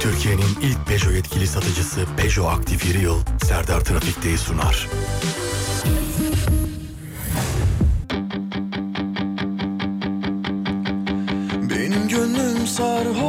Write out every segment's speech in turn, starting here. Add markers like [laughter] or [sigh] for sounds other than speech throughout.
Türkiye'nin ilk Peugeot yetkili satıcısı Peugeot Aktif Yıl Serdar Trafik'teyi sunar. Benim gönlüm sarhoştur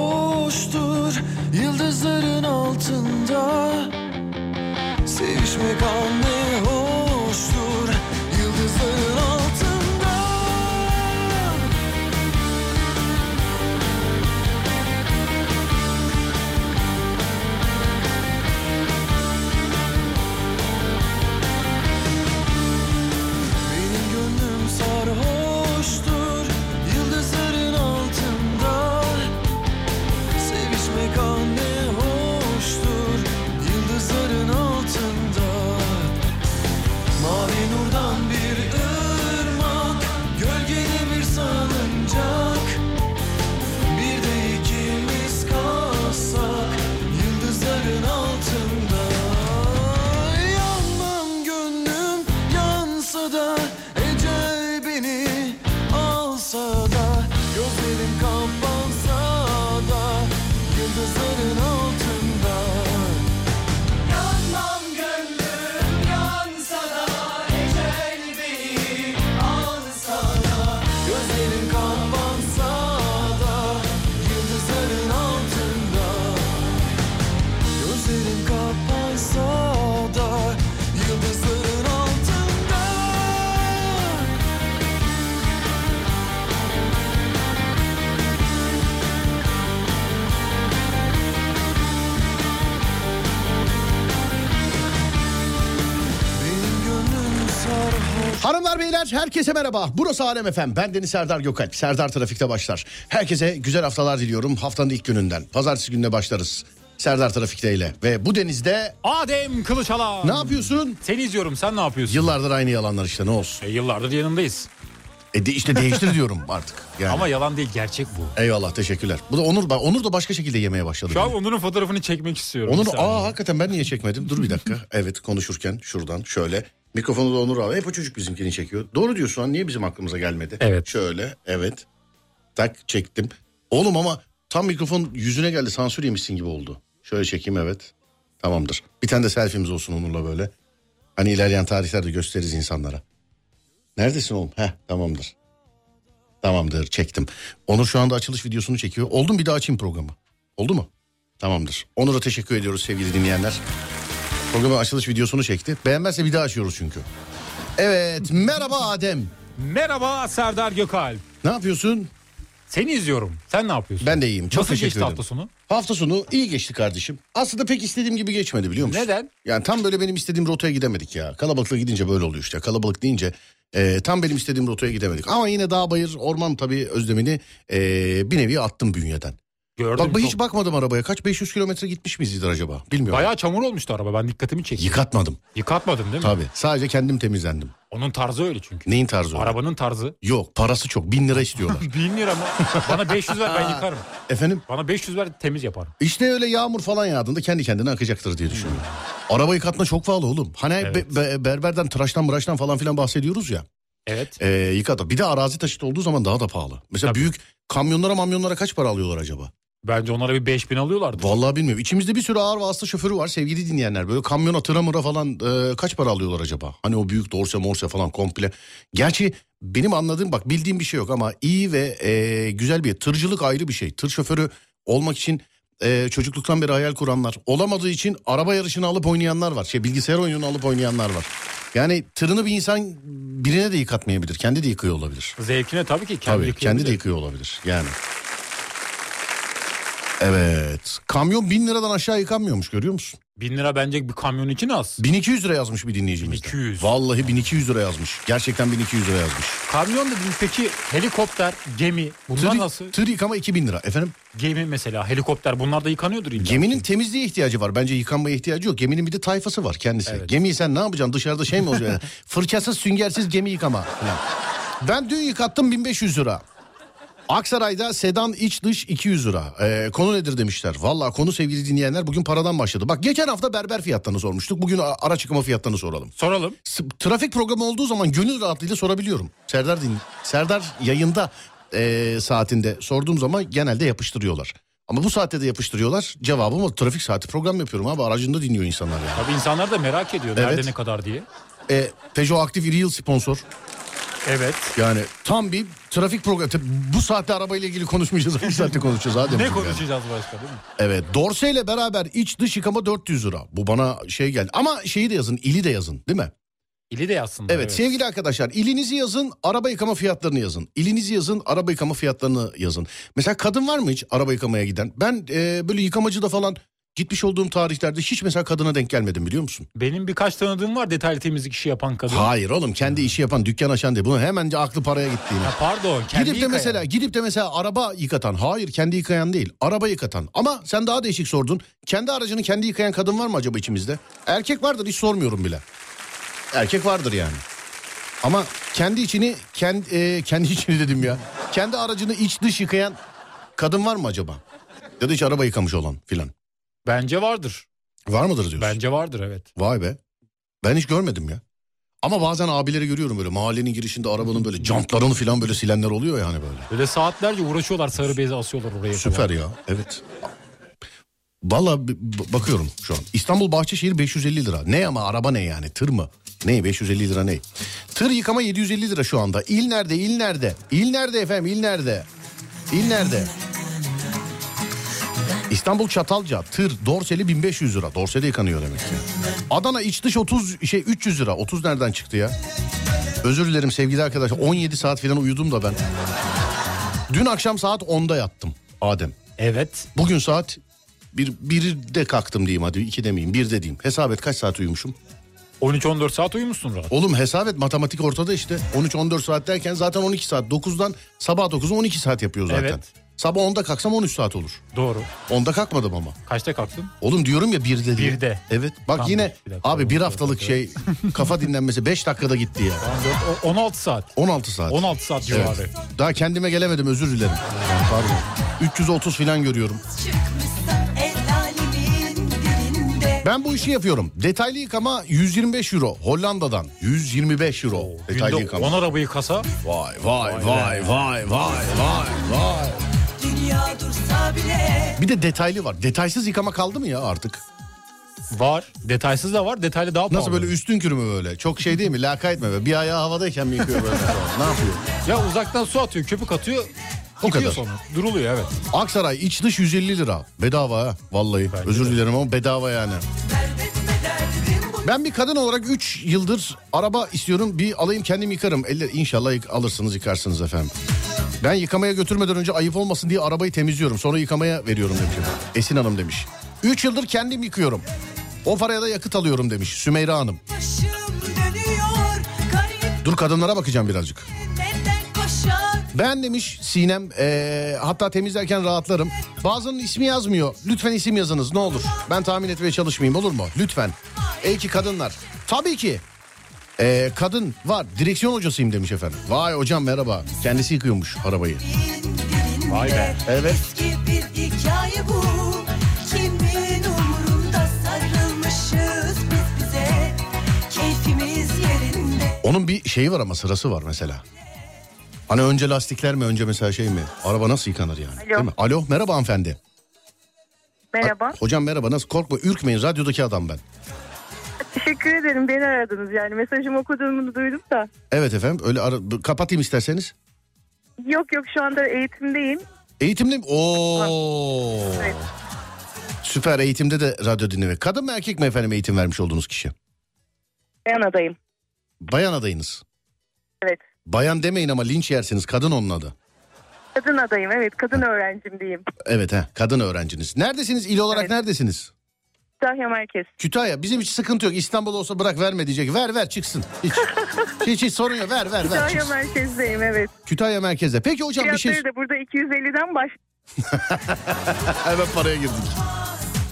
Beyler herkese merhaba. Burası Alem Efem. Ben Deniz Serdar Gökalp. Serdar Trafik'te başlar. Herkese güzel haftalar diliyorum. Haftanın ilk gününden. Pazartesi gününe başlarız. Serdar Trafik'te ile. Ve bu denizde Adem Kılıçalan. ne yapıyorsun? Seni izliyorum sen ne yapıyorsun? Yıllardır aynı yalanlar işte ne olsun. E, yıllardır yanındayız. E de işte değiştir diyorum artık. Yani. Ama yalan değil gerçek bu. Eyvallah teşekkürler. Bu da Onur, bak Onur da başka şekilde yemeye başladı. Şu an. Onur'un fotoğrafını çekmek istiyorum. Onur aa hakikaten ben niye çekmedim? Dur bir dakika. [laughs] Evet konuşurken şuradan şöyle. Mikrofonu da Onur abi. Hep o çocuk bizimkini çekiyor. Doğru diyorsun lan niye bizim aklımıza gelmedi? Evet. Şöyle evet. Tak çektim. Oğlum ama tam mikrofon yüzüne geldi sansür yemişsin gibi oldu. Şöyle çekeyim evet. Tamamdır. Bir tane de selfie'miz olsun Onur'la böyle. Hani ilerleyen tarihlerde gösteririz insanlara. Neredesin oğlum? Heh tamamdır. Tamamdır çektim. Onur şu anda açılış videosunu çekiyor. Oldu mu bir daha açayım programı? Oldu mu? Tamamdır. Onur'a teşekkür ediyoruz sevgili dinleyenler. Programın açılış videosunu çekti. Beğenmezse bir daha açıyoruz çünkü. Evet merhaba Adem. Merhaba Serdar Gökalp. Ne yapıyorsun? Seni izliyorum. Sen ne yapıyorsun? Ben de iyiyim. Çok Nasıl teşekkür geçti ederim. hafta sonu? Hafta sonu iyi geçti kardeşim. Aslında pek istediğim gibi geçmedi biliyor musun? Neden? Yani tam böyle benim istediğim rotaya gidemedik ya. Kalabalıkla gidince böyle oluyor işte. Kalabalık deyince e, tam benim istediğim rotaya gidemedik. Ama yine dağ bayır orman tabii özlemini e, bir nevi attım bünyeden. Gördüm. Bak ben hiç bakmadım arabaya. Kaç 500 kilometre gitmiş miyizdir acaba? Bilmiyorum. Bayağı çamur olmuştu araba. Ben dikkatimi çekti. Yıkatmadım. Yıkatmadın değil mi? Tabii. Sadece kendim temizlendim. Onun tarzı öyle çünkü. Neyin tarzı o? Arabanın tarzı. Yok parası çok. Bin lira istiyorlar. [laughs] Bin lira mı? Bana 500 ver ben [laughs] yıkarım. Efendim? Bana 500 ver temiz yaparım. İşte öyle yağmur falan yağdığında kendi kendine akacaktır diye düşünüyorum. Araba yıkatma çok pahalı oğlum. Hani Evet. be- be- berberden, tıraştan, mıraştan falan filan bahsediyoruz ya. Evet. Ee, yıkata. Bir de arazi taşıtı olduğu zaman daha da pahalı. Mesela Tabii. büyük kamyonlara mamyonlara kaç para alıyorlar acaba? Bence onlara bir 5000 alıyorlardı. Vallahi bilmiyorum. İçimizde bir sürü ağır vasıta şoförü var sevgili dinleyenler. Böyle kamyona tıra mıra falan e, kaç para alıyorlar acaba? Hani o büyük dorse morse falan komple. Gerçi benim anladığım bak bildiğim bir şey yok ama iyi ve e, güzel bir tırcılık ayrı bir şey. Tır şoförü olmak için e, çocukluktan beri hayal kuranlar. Olamadığı için araba yarışını alıp oynayanlar var. Şey bilgisayar oyununu alıp oynayanlar var. Yani tırını bir insan birine de yıkatmayabilir. Kendi de yıkıyor olabilir. Zevkine tabii ki. Kendi Tabii kendi de yıkıyor olabilir yani. Evet. Kamyon bin liradan aşağı yıkanmıyormuş görüyor musun? 1000 lira bence bir kamyon için az. 1200 lira yazmış bir dinleyicimiz. de. 1200. Vallahi 1200 lira yazmış. Gerçekten 1200 lira yazmış. Kamyon dedim peki helikopter, gemi bunlar Tır, nasıl? tır yıkama 2000 lira. Efendim Gemi mesela helikopter bunlar da yıkanıyordur illa. geminin temizliğe ihtiyacı var. Bence yıkanmaya ihtiyacı yok. Geminin bir de tayfası var kendisi. Evet. Gemiyi sen ne yapacaksın dışarıda şey mi olacak? [laughs] Fırçasız süngersiz gemi yıkama. falan. Ben dün yıkattım 1500 lira. Aksaray'da sedan iç dış 200 lira. Ee, konu nedir demişler. Valla konu sevgili dinleyenler bugün paradan başladı. Bak geçen hafta berber fiyatlarını sormuştuk. Bugün araç yıkama fiyatlarını soralım. Soralım. S- Trafik programı olduğu zaman gönül rahatlığıyla sorabiliyorum. Serdar din Serdar yayında e, saatinde sorduğum zaman genelde yapıştırıyorlar. Ama bu saatte de yapıştırıyorlar. Cevabım o trafik saati program yapıyorum abi aracında dinliyor insanlar yani. Tabii insanlar da merak ediyor nerede Evet. ne kadar diye. E, Peugeot Aktif Yıl sponsor. Evet. Yani tam bir trafik programı. Tabii Bu saatte arabayla ilgili konuşmayacağız. Bir [laughs] saatte konuşacağız. Hadi Ne bakalım yani. konuşacağız başka değil mi? Evet Dorse ile beraber iç dış yıkama 400 lira. Bu bana şey geldi. Ama şeyi de yazın ili de yazın değil mi? İli de yazsınlar. Evet, sevgili arkadaşlar ilinizi yazın araba yıkama fiyatlarını yazın. İlinizi yazın araba yıkama fiyatlarını yazın. Mesela kadın var mı hiç araba yıkamaya giden? Ben e, böyle yıkamacıda falan gitmiş olduğum tarihlerde hiç mesela kadına denk gelmedim biliyor musun? Benim birkaç tanıdığım var detaylı temizlik işi yapan kadın. Hayır oğlum kendi işi yapan dükkan açan değil. Bunu hemen aklı paraya gittiğini. Ha, pardon. Kendi Gidip de yıkayan. mesela gidip de mesela araba yıkatan. Hayır kendi yıkayan değil. Araba yıkatan. Ama sen daha değişik sordun. Kendi aracını kendi yıkayan kadın var mı acaba içimizde? Erkek vardır hiç sormuyorum bile. Erkek vardır yani. Ama kendi içini kendi kendi [laughs] içini dedim ya. Kendi aracını iç dış yıkayan kadın var mı acaba? Ya da hiç araba yıkamış olan filan. Bence vardır. Var mıdır diyorsun? Bence vardır evet. Vay be. Ben hiç görmedim ya. Ama bazen abileri görüyorum böyle mahallenin girişinde arabanın böyle jantlarını filan böyle silenler oluyor yani böyle. Böyle saatlerce uğraşıyorlar sarı bezi asıyorlar oraya. Süper ya evet. Valla bakıyorum şu an. İstanbul Bahçeşehir 550 lira. Ne ama araba ne yani tır mı? Ne 550 lira ne? Tır yıkama 750 lira şu anda. İl nerede il nerede? İl nerede efendim il nerede? İl nerede? İstanbul Çatalca tır Dorseli 1500 lira. Dorse'de yıkanıyor demek ki. Adana iç dış 30 şey 300 lira. 30 nereden çıktı ya? Özür dilerim sevgili arkadaşlar. 17 saat falan uyudum da ben. Dün akşam saat 10'da yattım Adem. Evet. Bugün saat bir, birde kalktım diyeyim hadi iki demeyeyim bir de diyeyim. Hesap et kaç saat uyumuşum? 13-14 saat uyumuşsun rahat. Oğlum hesap et matematik ortada işte. 13-14 saat derken zaten 12 saat. 9'dan sabah 9'a 12 saat yapıyor zaten. Evet. Sabah 10'da kalksam 13 saat olur. Doğru. 10'da kalkmadım ama. Kaçta kalktın? Oğlum diyorum ya birde diye. Birde. Evet bak Tamam, yine bir dakika. abi bir haftalık şey kafa dinlenmesi 5 dakikada gitti ya. 14, o- 16 saat. 16 saat. 16 saat civarı. Evet. Daha kendime gelemedim özür dilerim. Pardon. 330 falan görüyorum. Ben bu işi yapıyorum. Detaylı yıkama 125 euro. Hollanda'dan 125 euro. Detaylı Günde yıkama. 10 arabayı kasa. Vay vay vay vay vay vay vay. bile Bir de detaylı var. Detaysız yıkama kaldı mı ya artık? Var. Detaysız da var. Detaylı daha pahalı. Nasıl böyle üstün körü mü böyle? Çok şey değil mi? Lakayt mı? böyle? Bir ayağı havadayken mi yıkıyor böyle? ne yapıyor? Ya uzaktan su atıyor, köpük atıyor. O kadar. Sonra. Duruluyor evet. Aksaray iç dış 150 lira. Bedava ha. Vallahi. Bence Özür de. dilerim ama bedava yani. Ben bir kadın olarak 3 yıldır araba istiyorum. Bir alayım kendim yıkarım. Eller inşallah yık- alırsınız yıkarsınız efendim. Ben yıkamaya götürmeden önce ayıp olmasın diye arabayı temizliyorum. Sonra yıkamaya veriyorum demiş. Esin Hanım demiş. 3 yıldır kendim yıkıyorum. O paraya da yakıt alıyorum demiş Sümeyra Hanım. Dur kadınlara bakacağım birazcık. Ben demiş Sinem ee, hatta temizlerken rahatlarım. Bazının ismi yazmıyor. Lütfen isim yazınız ne olur. Ben tahmin etmeye çalışmayayım olur mu? Lütfen. Ey ki kadınlar. Tabii ki. Ee, kadın var direksiyon hocasıyım demiş efendim. Vay hocam merhaba. Kendisi yıkıyormuş arabayı. Vay be. Evet. Eski bir hikaye bu Kimin umurunda sarılmışız biz bize Keyfimiz yerinde Onun bir şeyi var ama sırası var mesela. Hani önce lastikler mi önce mesela şey mi? Araba nasıl yıkanır yani? Alo. Değil mi? Alo merhaba hanımefendi. Merhaba. Hocam merhaba nasıl korkma ürkmeyin radyodaki adam ben. Teşekkür ederim. Beni aradınız yani. Mesajımı okuduğumu duydum da. Evet efendim öyle ara- kapatayım isterseniz. Yok yok şu anda eğitimdeyim. Eğitimde mi? Oo. Evet. Süper eğitimde de radyo dinleme. Kadın mı erkek mi efendim eğitim vermiş olduğunuz kişi? Ben adayım. Bayan adayınız. Evet. Bayan demeyin ama linç yersiniz kadın onun adı. Kadın adayım. Evet. Kadın öğrencim diyeyim. Evet he kadın öğrenciniz. Neredesiniz il olarak Evet. neredesiniz? Kütahya Merkez. Kütahya bizim hiç sıkıntı yok. İstanbul olsa bırak verme diyecek. Ver ver çıksın. Hiç hiç, hiç sorun yok. Ver ver ver Kütahya çıksın. Merkez'deyim evet. Kütahya merkezde. Peki hocam bir şey... Fiyatları da burada 250'den baş. [laughs] Hemen paraya girdik.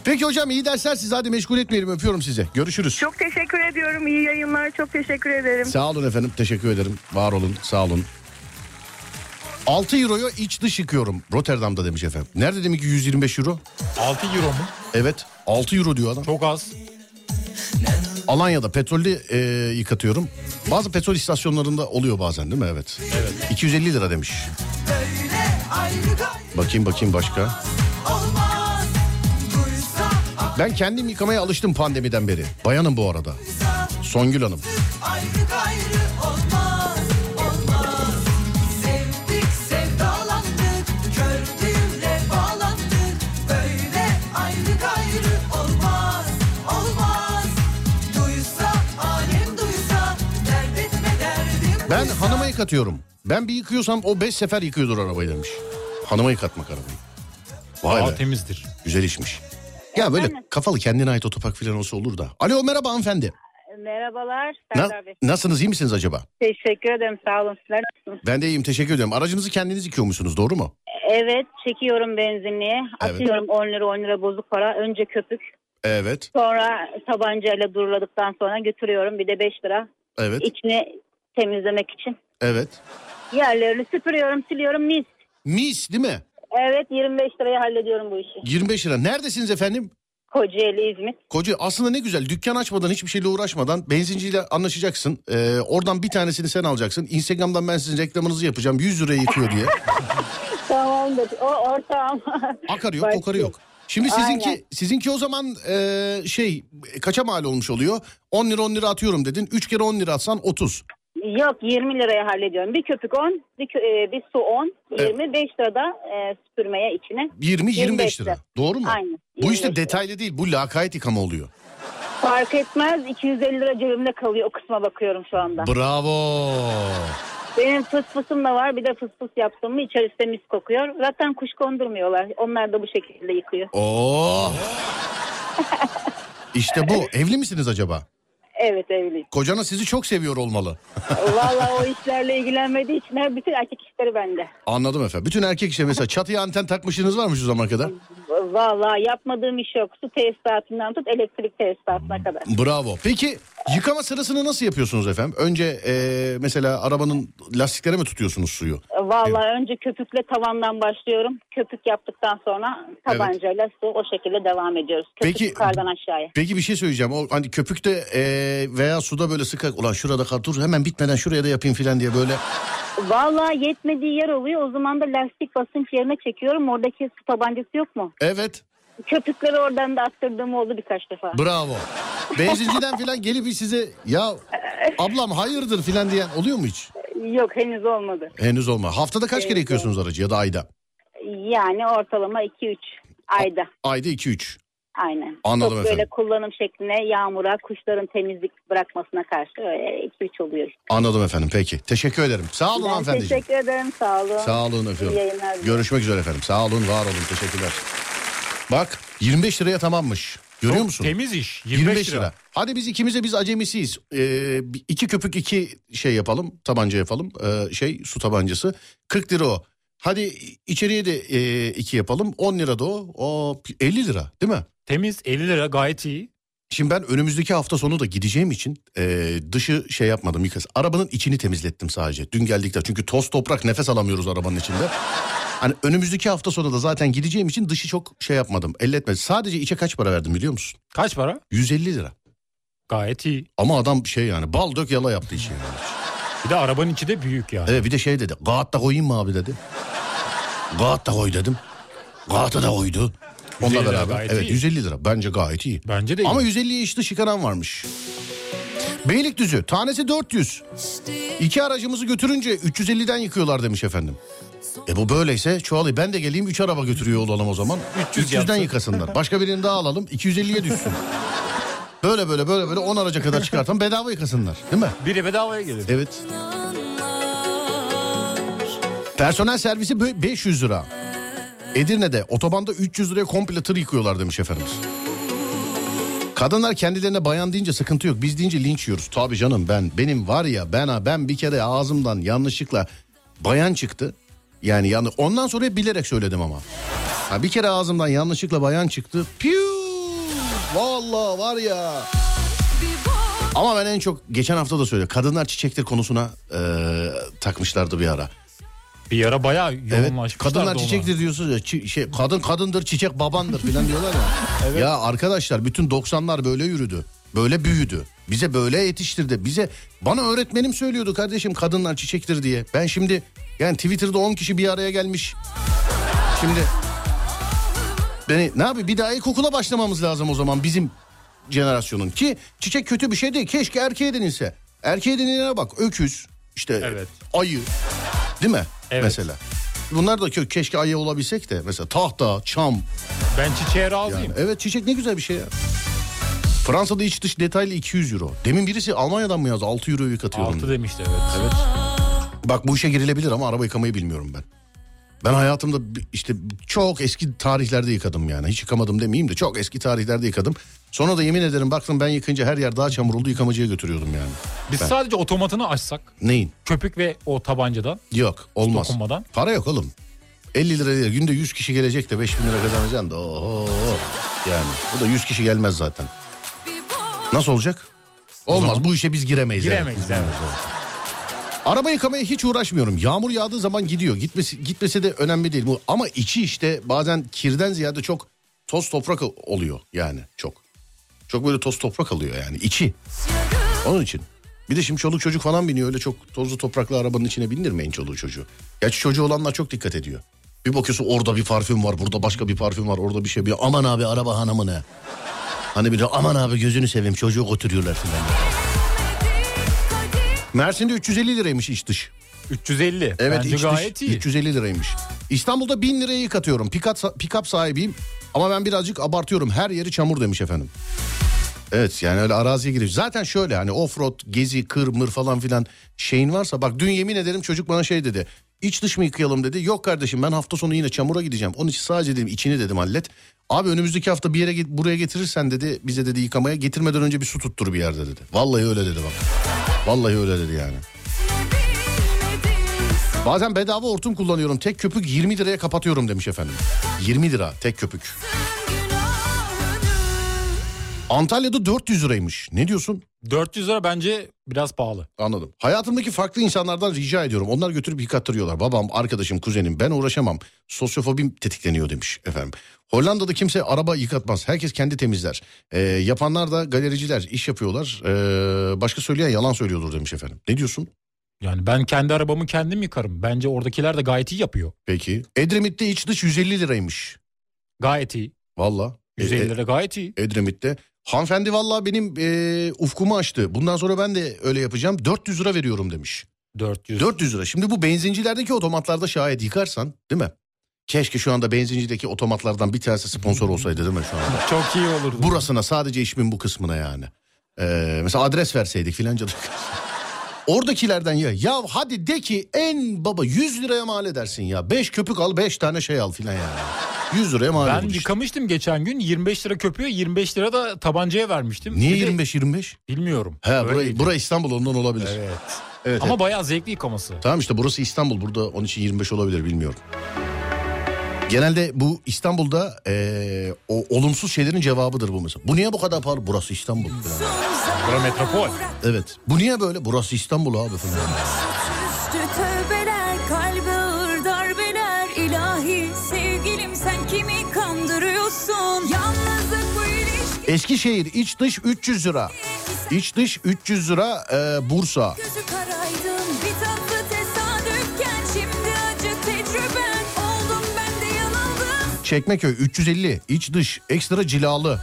Peki hocam iyi dersler siz hadi meşgul etmeyelim öpüyorum sizi. Görüşürüz. Çok teşekkür ediyorum. İyi yayınlar. Çok teşekkür ederim. Sağ olun efendim teşekkür ederim. Var olun sağ olun. 6 euroya iç dış yıkıyorum. Rotterdam'da demiş efendim. Nerede demek ki 125 euro? 6 euro mu? Evet 6 euro diyor adam. Çok az. Alanya'da petrolü e, yıkatıyorum. Bazı petrol istasyonlarında oluyor bazen değil mi? Evet. Evet. 250 lira demiş. Bakayım bakayım başka. Ben kendim yıkamaya alıştım pandemiden beri. Bayanım bu arada. Songül Hanım. Yıkatıyorum. Ben bir yıkıyorsam o beş sefer yıkıyordur arabayı demiş. Hanıma yıkatmak arabayı. Vay Daha be temizdir. güzel işmiş. Ya böyle kafalı kendine ait otopark falan olsa olur da. Alo merhaba hanımefendi. Merhabalar Na- Serdar Bey. nasılsınız iyi misiniz acaba? Teşekkür ederim sağ olun. Sizler nasılsınız? Ben de iyiyim teşekkür ediyorum. Aracınızı kendiniz yıkıyormuşsunuz doğru mu? Evet çekiyorum benzinliğe. Evet. Atıyorum 10 lira 10 lira bozuk para. Önce köpük. Evet. Sonra tabancayla duruladıktan sonra götürüyorum. Bir de 5 lira. Evet. İçini temizlemek için. Evet. Yerlerini süpürüyorum, siliyorum mis. Mis değil mi? Evet 25 liraya hallediyorum bu işi. 25 lira. Neredesiniz efendim? Kocaeli, İzmit. Koca aslında ne güzel dükkan açmadan hiçbir şeyle uğraşmadan benzinciyle anlaşacaksın. Ee, oradan bir tanesini sen alacaksın. Instagram'dan ben sizin reklamınızı yapacağım 100 liraya yıkıyor diye. [laughs] Tamamdır. O ortağım. Akarı yok Başlıyor. kokarı yok. Şimdi sizinki Aynen. sizinki o zaman e, şey kaça mal olmuş oluyor? 10 lira 10 lira atıyorum dedin. 3 kere 10 lira atsan 30. Yok 20 liraya hallediyorum. Bir köpük 10, bir, kö- e, bir su 10, Evet. 20, 5 lirada e, süpürmeye içine. 20 25 25 lira. lira. Doğru mu? Aynen, Bu 25 işte lira. detaylı değil. Bu lakayt yıkama oluyor. Fark etmez 250 lira cebimde kalıyor o kısma bakıyorum şu anda. Bravo. Benim fıs fısım da var bir de fıs fıs yaptım mı içerisi mis kokuyor. Zaten kuş kondurmuyorlar. Onlar da bu şekilde yıkıyor. Oo. [laughs] işte bu. Evli misiniz acaba? Evet evliyim. Kocanız sizi çok seviyor olmalı. [laughs] Vallahi o işlerle ilgilenmediği için her bütün erkek işleri bende. Anladım efendim. Bütün erkek işte mesela çatıya anten takmışsınız var mı şu zamana kadar? Vallahi yapmadığım iş yok. Su tesisatından tut elektrik tesisatına kadar. Bravo. Peki yıkama sırasını nasıl yapıyorsunuz efendim? Önce eee, mesela arabanın lastiklere mi tutuyorsunuz suyu? Vallahi önce köpükle tavandan başlıyorum. Köpük yaptıktan sonra tabancayla su o şekilde devam ediyoruz. Köpük Peki- yukarıdan aşağıya. Peki bir şey söyleyeceğim. O hani köpükte eee, veya suda böyle sıkak ulan şurada kal dur hemen bitmeden şuraya da yapayım filan diye böyle. Vallahi yetmediği yer oluyor. O zaman da lastik basınç yerine çekiyorum. Oradaki su tabancası yok mu? Evet. Köpükleri oradan da attırdığım oldu birkaç defa. Bravo. Benzinciden filan gelip size ya ablam hayırdır filan diyen oluyor mu hiç? Yok henüz olmadı. Henüz olma. Haftada kaç kere yıkıyorsunuz aracı ya da ayda? Yani ortalama 2-3 ayda. Ayda 2-3. Aynen. Anladım Çok efendim. böyle kullanım şekline yağmura, kuşların temizlik bırakmasına karşı öyle 2-3 oluyor. Anladım efendim peki. Teşekkür ederim. Sağ olun Ben hanımefendiciğim. teşekkür ederim. Sağ olun. Sağ olun öpüyorum. İyi yayınlar. Görüşmek üzere efendim. Sağ olun var olun teşekkürler. Bak 25 liraya tamammış. Görüyor Çok musun? Temiz iş. 25, lira. Hadi biz ikimize biz acemisiyiz. Ee, iki köpük iki şey yapalım. Tabanca yapalım. Ee, şey su tabancası. 40 lira o. Hadi içeriye de e, iki yapalım. 10 lira da o. O 50 lira değil mi? Temiz 50 lira gayet iyi. Şimdi ben önümüzdeki hafta sonu da gideceğim için e, dışı şey yapmadım yıkas. Arabanın içini temizlettim sadece. Dün geldikten çünkü toz toprak nefes alamıyoruz arabanın içinde. Hani önümüzdeki hafta sonu da zaten gideceğim için dışı çok şey yapmadım. Elletmedim. Sadece içe kaç para verdim biliyor musun? Kaç para? 150 lira. Gayet iyi. Ama adam şey yani bal dök yala yaptı içi yani. Bir de arabanın içi de büyük yani. Evet bir de şey dedi. Gaat da koyayım mı abi dedi. Gaat da koy dedim. Gaat'ı da koydu. 150 Onunla beraber. Evet iyi. 150 lira. Bence gayet iyi. Bence de iyi. Ama 150'ye işte çıkaran varmış. Beylikdüzü tanesi 400. İki aracımızı götürünce 350'den yıkıyorlar demiş efendim. E bu böyleyse çoğalayım. Ben de geleyim 3 araba götürüyor olalım o zaman. 300 300'den yapsın. yıkasınlar. Başka birini daha alalım 250'ye düşsün. Böyle böyle böyle böyle 10 araca kadar çıkartan bedava yıkasınlar. Değil mi? Biri bedavaya gelir. Evet. Personel servisi bö- 500 lira. Edirne'de otobanda 300 liraya komple tır yıkıyorlar demiş efendimiz. Kadınlar kendilerine bayan deyince sıkıntı yok. Biz deyince linç yiyoruz. Tabii canım ben benim var ya ben ha ben bir kere ağzımdan yanlışlıkla bayan çıktı. Yani yanı ondan sonra bilerek söyledim ama. Ha bir kere ağzımdan yanlışlıkla bayan çıktı. Piu! Vallahi var ya. Ama ben en çok geçen hafta da söyledim. Kadınlar çiçektir konusuna e, takmışlardı bir ara. Bir ara bayağı Evet. yoğunlaşmışlardı Kadınlar ona. çiçektir diyorsunuz ya. çi- şey, kadın kadındır, çiçek babandır filan diyorlar ya. [laughs] Ya arkadaşlar bütün 90'lar böyle yürüdü. Böyle büyüdü. Bize böyle yetiştirdi. Bize bana öğretmenim söylüyordu kardeşim kadınlar çiçektir diye. Ben şimdi yani Twitter'da 10 kişi bir araya gelmiş. Şimdi Beni ne yapayım bir daha ilkokula başlamamız lazım o zaman bizim jenerasyonun. Ki çiçek kötü bir şey değil. Keşke erkeğe denilse. Erkeğe denilene bak öküz işte Evet. ayı değil mi Evet. mesela. Bunlar da kö- keşke ayı olabilsek de mesela tahta, çam. Ben çiçeğe razıyım. Yani. Evet çiçek ne güzel bir şey ya. Fransa'da iç dış detaylı 200 euro. Demin birisi Almanya'dan mı yazdı? 6 euroyu katıyorum. 6 dedi. demişti evet. Evet. Bak bu işe girilebilir ama araba yıkamayı bilmiyorum ben. Ben hayatımda işte çok eski tarihlerde yıkadım yani. Hiç yıkamadım demeyeyim de çok eski tarihlerde yıkadım. Sonra da yemin ederim baktım ben yıkayınca her yer daha çamur oldu yıkamacıya götürüyordum yani. Biz Ben- sadece otomatını açsak Neyin? köpük ve o tabancadan Yok olmaz. dokunmadan. Para yok oğlum. 50 lira değil günde 100 kişi gelecek de 5000 lira kazanacaksın da oho. Yani bu da 100 kişi gelmez zaten. Nasıl olacak? Olmaz bu işe biz giremeyiz. Giremeyiz, evet. evet. Araba yıkamaya hiç uğraşmıyorum. Yağmur yağdığı zaman gidiyor. Gitmesi, gitmese de önemli değil. Bu Ama içi işte bazen kirden ziyade çok toz toprak oluyor yani çok. Çok böyle toz toprak alıyor yani içi. Onun için. Bir de şimdi çoluk çocuk falan biniyor öyle çok tozlu topraklı arabanın içine bindirmeyin çoluğu çocuğu. Gerçi çocuğu olanlar çok dikkat ediyor. Bir bakıyorsun orada bir parfüm var burada başka bir parfüm var orada bir şey. Bir aman abi araba hanımı ne? Hani bir de aman abi gözünü seveyim çocuğu götürüyorlar filan. Mersin'de 350 liraymış iç dış. 350. Evet Bence iç dış gayet iyi. 350 liraymış. İstanbul'da 1000 liraya yıkatıyorum. Pick-up, pick-up sahibiyim ama ben birazcık abartıyorum. Her yeri çamur demiş efendim. Evet yani öyle araziye giriyor. Zaten şöyle hani offroad, gezi, kır, mır falan filan şeyin varsa bak dün yemin ederim çocuk bana şey dedi. İç dış mı yıkayalım dedi. Yok kardeşim ben hafta sonu yine çamura gideceğim. Onun için sadece dedim içini dedim hallet. Abi önümüzdeki hafta bir yere git- buraya getirirsen dedi bize dedi yıkamaya getirmeden önce bir su tuttur bir yerde dedi. Vallahi öyle dedi bak. Vallahi öyle dedi yani. Bazen bedava hortum kullanıyorum. Tek köpük 20 liraya kapatıyorum demiş efendim. 20 lira tek köpük. Antalya'da 400 liraymış. Ne diyorsun? 400 lira bence biraz pahalı. Anladım. Hayatımdaki farklı insanlardan rica ediyorum. Onlar götürüp yıkattırıyorlar. Babam, arkadaşım, kuzenim ben uğraşamam. Sosyofobim tetikleniyor demiş efendim. Hollanda'da kimse araba yıkatmaz. Herkes kendi temizler. Ee, yapanlar da galericiler iş yapıyorlar. Ee, başka söyleyen yalan söylüyordur demiş efendim. Ne diyorsun? Yani ben kendi arabamı kendim yıkarım. Bence oradakiler de gayet iyi yapıyor. Peki. Edremit'te iç dış 150 liraymış. Gayet iyi. Valla. 150 E- lira gayet iyi. Edremit'te. Hanımefendi vallahi benim e, ufkumu açtı. Bundan sonra ben de öyle yapacağım. 400 lira veriyorum demiş. 400. 400 lira. Şimdi bu benzincilerdeki otomatlarda şayet yıkarsan değil mi? Keşke şu anda benzincideki otomatlardan bir tanesi sponsor olsaydı değil mi şu anda? [laughs] Çok iyi olurdu. Burasına sadece işimin bu kısmına yani. Ee, mesela adres verseydik filanca. [laughs] Oradakilerden ya. Ya hadi de ki en baba 100 liraya mal edersin ya. 5 köpük al 5 tane şey al filan yani. 100 liraya mal Ben işte. yıkamıştım geçen gün 25 lira köpüğü 25 lira da tabancaya vermiştim. Niye Bir de 25 25? Bilmiyorum. He burayı, Öyleydi. burası İstanbul ondan olabilir. Evet. Evet, Ama evet. bayağı zevkli yıkaması. Tamam işte burası İstanbul. Burada onun için 25 olabilir bilmiyorum. Genelde bu İstanbul'da eee, o olumsuz şeylerin cevabıdır bu mesela. Bu niye bu kadar pahalı? Burası İstanbul. falan. Bura metropol. Evet. Bu niye böyle? Burası İstanbul abi falan. Eskişehir iç dış 300 lira. İç dış 300 lira eee, Bursa. Çekmeköy 350 iç dış ekstra cilalı.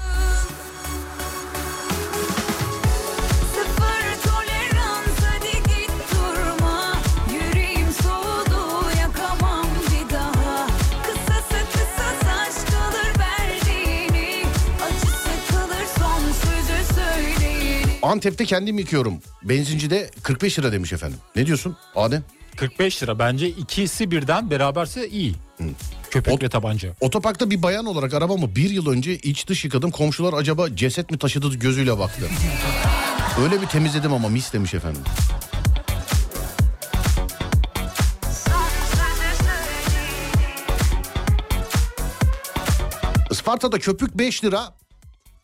Antep'te kendim yıkıyorum. Benzincide 45 lira demiş efendim. Ne diyorsun Adem? 45 lira. Bence ikisi birden beraberse iyi. Köpek Ot- ve tabanca. Otoparkta bir bayan olarak arabamı bir yıl önce iç dış yıkadım. Komşular acaba ceset mi taşıdı gözüyle baktı. Öyle bir temizledim ama mis demiş efendim. Isparta'da köpük 5 lira.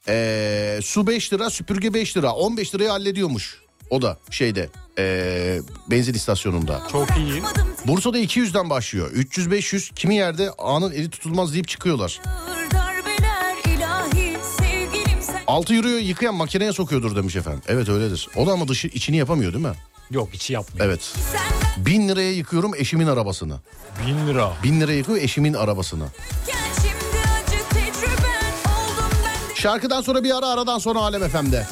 Ee, su 5 lira, süpürge 5 lira. 15 liraya hallediyormuş. O da şeyde ee, benzin istasyonunda. Çok iyi. Bursa'da 200'den başlıyor. 300-500 kimi yerde anın eli tutulmaz deyip çıkıyorlar. Ağır darbeler ilahi sevgilim sen 6 euroyu yıkayan makineye sokuyordur demiş efendim. Evet öyledir. O da ama dışı içini yapamıyor değil mi? Yok içi yapmıyor. Evet. 1000 liraya yıkıyorum eşimin arabasını. 1000 lira. 1000 liraya yıkıyor eşimin arabasını. şimdi Şarkıdan sonra bir ara aradan sonra Alem FM'de.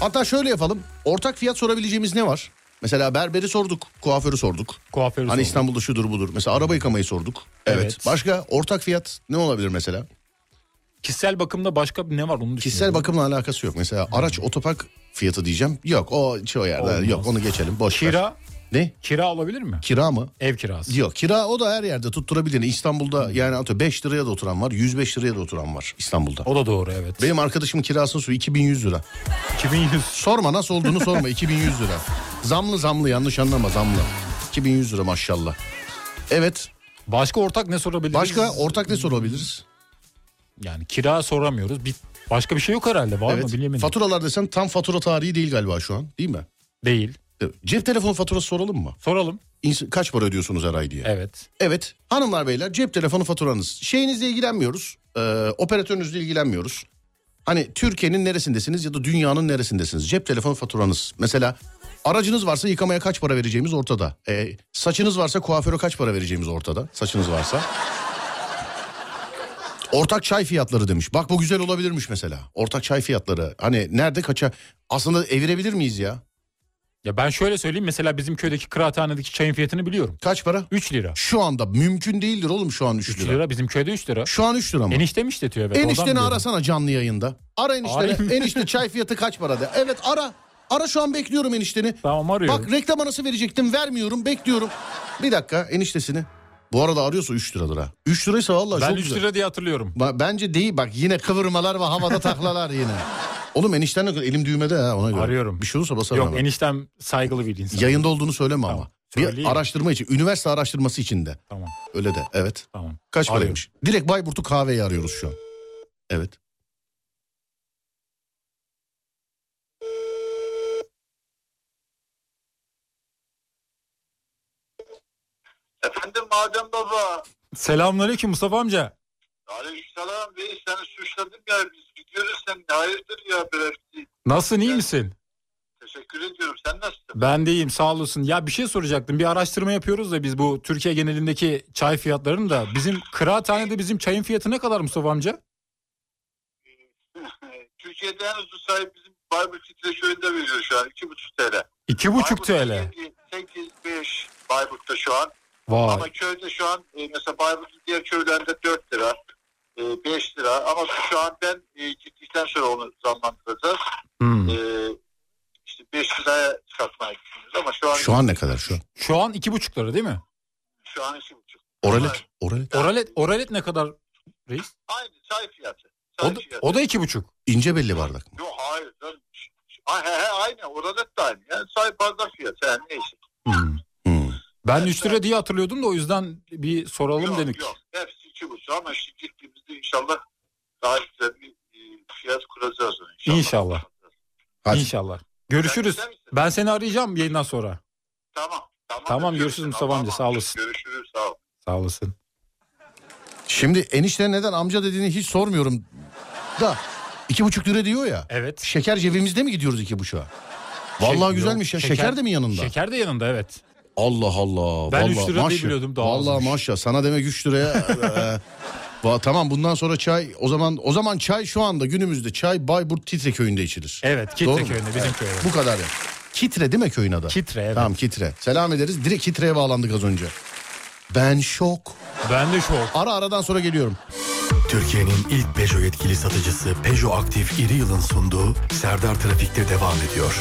Hatta şöyle yapalım. Ortak fiyat sorabileceğimiz ne var? Mesela berberi sorduk, kuaförü sorduk. Kuaförü Hani sorduk. İstanbul'da şudur budur. Mesela araba yıkamayı sorduk. Evet. Evet. Başka ortak fiyat ne olabilir mesela? Kişisel bakımda başka ne var onu. Kişisel bakımla alakası yok. Mesela araç otopark fiyatı diyeceğim. Yok o çoğu yerde Olmaz. yok onu geçelim. Boş ver. Ne? kira olabilir mi? Kira mı? Ev kirası. Yok kira o da her yerde tutturabilir. İstanbul'da yani atıyor 5 liraya da oturan var 105 liraya da oturan var İstanbul'da. O da doğru evet. Benim arkadaşımın kirasının su 2100 lira. 2100. Sorma nasıl olduğunu sorma 2100 lira. Zamlı zamlı yanlış anlama zamlı. 2100 lira maşallah. Evet Başka ortak ne sorabiliriz? başka ortak ne sorabiliriz? Yani kira soramıyoruz. Bir, başka bir şey yok herhalde var mı evet. bilemedim. Faturalar desen tam fatura tarihi değil galiba şu an değil mi? Değil. Evet. Cep telefonu faturası soralım mı? Soralım. İns- kaç para ödüyorsunuz her ay diye. Evet. Evet hanımlar beyler cep telefonu faturanız. Şeyinizle ilgilenmiyoruz. Ee, operatörünüzle ilgilenmiyoruz. Hani Türkiye'nin neresindesiniz ya da dünyanın neresindesiniz? Cep telefonu faturanız. Mesela aracınız varsa yıkamaya kaç para vereceğimiz ortada. Ee, saçınız varsa kuaföre kaç para vereceğimiz ortada. Saçınız varsa. Ortak çay fiyatları demiş. Bak bu güzel olabilirmiş mesela. Ortak çay fiyatları. Hani nerede kaça? Aslında evirebilir miyiz ya? Ya ben şöyle söyleyeyim mesela bizim köydeki kıraathanedeki çayın fiyatını biliyorum. Kaç para? 3 lira. Şu anda mümkün değildir oğlum şu an 3 3 lira. lira. bizim köyde 3 lira. Şu an 3 lira mı? Eniştem işletiyor evet. Enişteni arasana canlı yayında. Ara enişteni. Enişte çay fiyatı kaç para de. Evet ara. Ara şu an bekliyorum enişteni. Tamam arıyorum. Bak reklam arası verecektim vermiyorum bekliyorum. Bir dakika eniştesini. Bu arada arıyorsa 3 liradır ha. 3 liraysa vallahi ben çok 3 güzel. lira diye hatırlıyorum. Ba- Bence değil bak yine kıvırmalar ve havada taklalar yine. Oğlum enişten kadar elim düğmede ha ona göre. Arıyorum. Bir şey olursa basarım Yok hemen. eniştem saygılı bir insan. Yayında olduğunu söyleme Tamam, ama. Bir söyleyeyim. araştırma için. Üniversite araştırması için de. Tamam Öyle de evet. tamam. Kaç Arıyorum. paraymış? Direkt Bayburt'u kahveyi arıyoruz şu an. Evet. Efendim Adem Baba. Selamünaleyküm Mustafa amca. Aleykümselam Bey seni suçladım ya biz gidiyoruz sen hayırdır ya böyle şey. Nasılsın iyi misin? Teşekkür ediyorum sen nasılsın? Ben de iyiyim sağ olasın. Ya bir şey soracaktım. Bir araştırma yapıyoruz da biz bu Türkiye genelindeki çay fiyatlarını da. Bizim kıraathanede bizim çayın fiyatı ne kadar Mustafa amca? [laughs] Türkiye'de en ucuz sahip bizim Bayburt Titre Köyü'nde veriyor şu an 2,5 TL. 2,5 TL. 8-5 Bayburt'ta şu an. Vay. Ama köyde şu an e, mesela Bayburt'un diğer köylerinde 4 lira. 5 lira ama şu an ben e, gittikten sonra onu zamlandıracağız. Hmm. E, işte 5 liraya çıkartmaya düşünüyoruz ama şu an Şu an ne kadar şu an? Şu an 2,5 lira değil mi? şu an 2,5. Oralet. Oralet. Oralet, oralet ne kadar reis? Aynı çay fiyatı. O da, fiyatı. o da 2,5. İnce belli bardak mı? Yok hayır. Ha, he, he, aynı. Orada da aynı. Yani çay bardak fiyatı. Yani neyse. Hmm. Hmm. Ben 3 lira diye hatırlıyordum da o yüzden bir soralım yok, dedik. Yok. Hepsi iki buçuk ama işte gittiğimizde inşallah daha güzel bir e, fiyat kuracağız inşallah. İnşallah. Hadi. İnşallah. Görüşürüz. Misin? Ben seni arayacağım yayından sonra. Tamam. Tamam, Tamam, görüşürüz. Mustafa amca, sağ olasın. Görüşürüz sağ ol. Sağ olasın. Şimdi enişte neden amca dediğini hiç sormuyorum. Da iki buçuk lira diyor ya. Evet. Şeker cebimizde mi gidiyoruz iki buçuğa? Vallahi Şey- güzelmiş ya. yok, Şeker, de mi yanında? Şeker de yanında evet. Allah Allah. Ben vallahi, üç lira diye maşallah. biliyordum, daha Vallahi azmış. maşallah. Sana demek 3 liraya. [laughs] e, va- tamam bundan sonra çay o zaman o zaman çay şu anda günümüzde çay Bayburt Titre köyünde içilir. Evet Kitre Doğru mu? köyünde bizim köyde. Bu kadar ya. Kitre değil mi köyün adı? Kitre evet. Tamam Kitre. Selam ederiz. Direkt Kitre'ye bağlandık az önce. Ben şok. Ben de şok. Ara aradan sonra geliyorum. Türkiye'nin ilk Peugeot yetkili satıcısı Peugeot Aktif İri Yıl'ın sunduğu Serdar Trafik'te devam ediyor.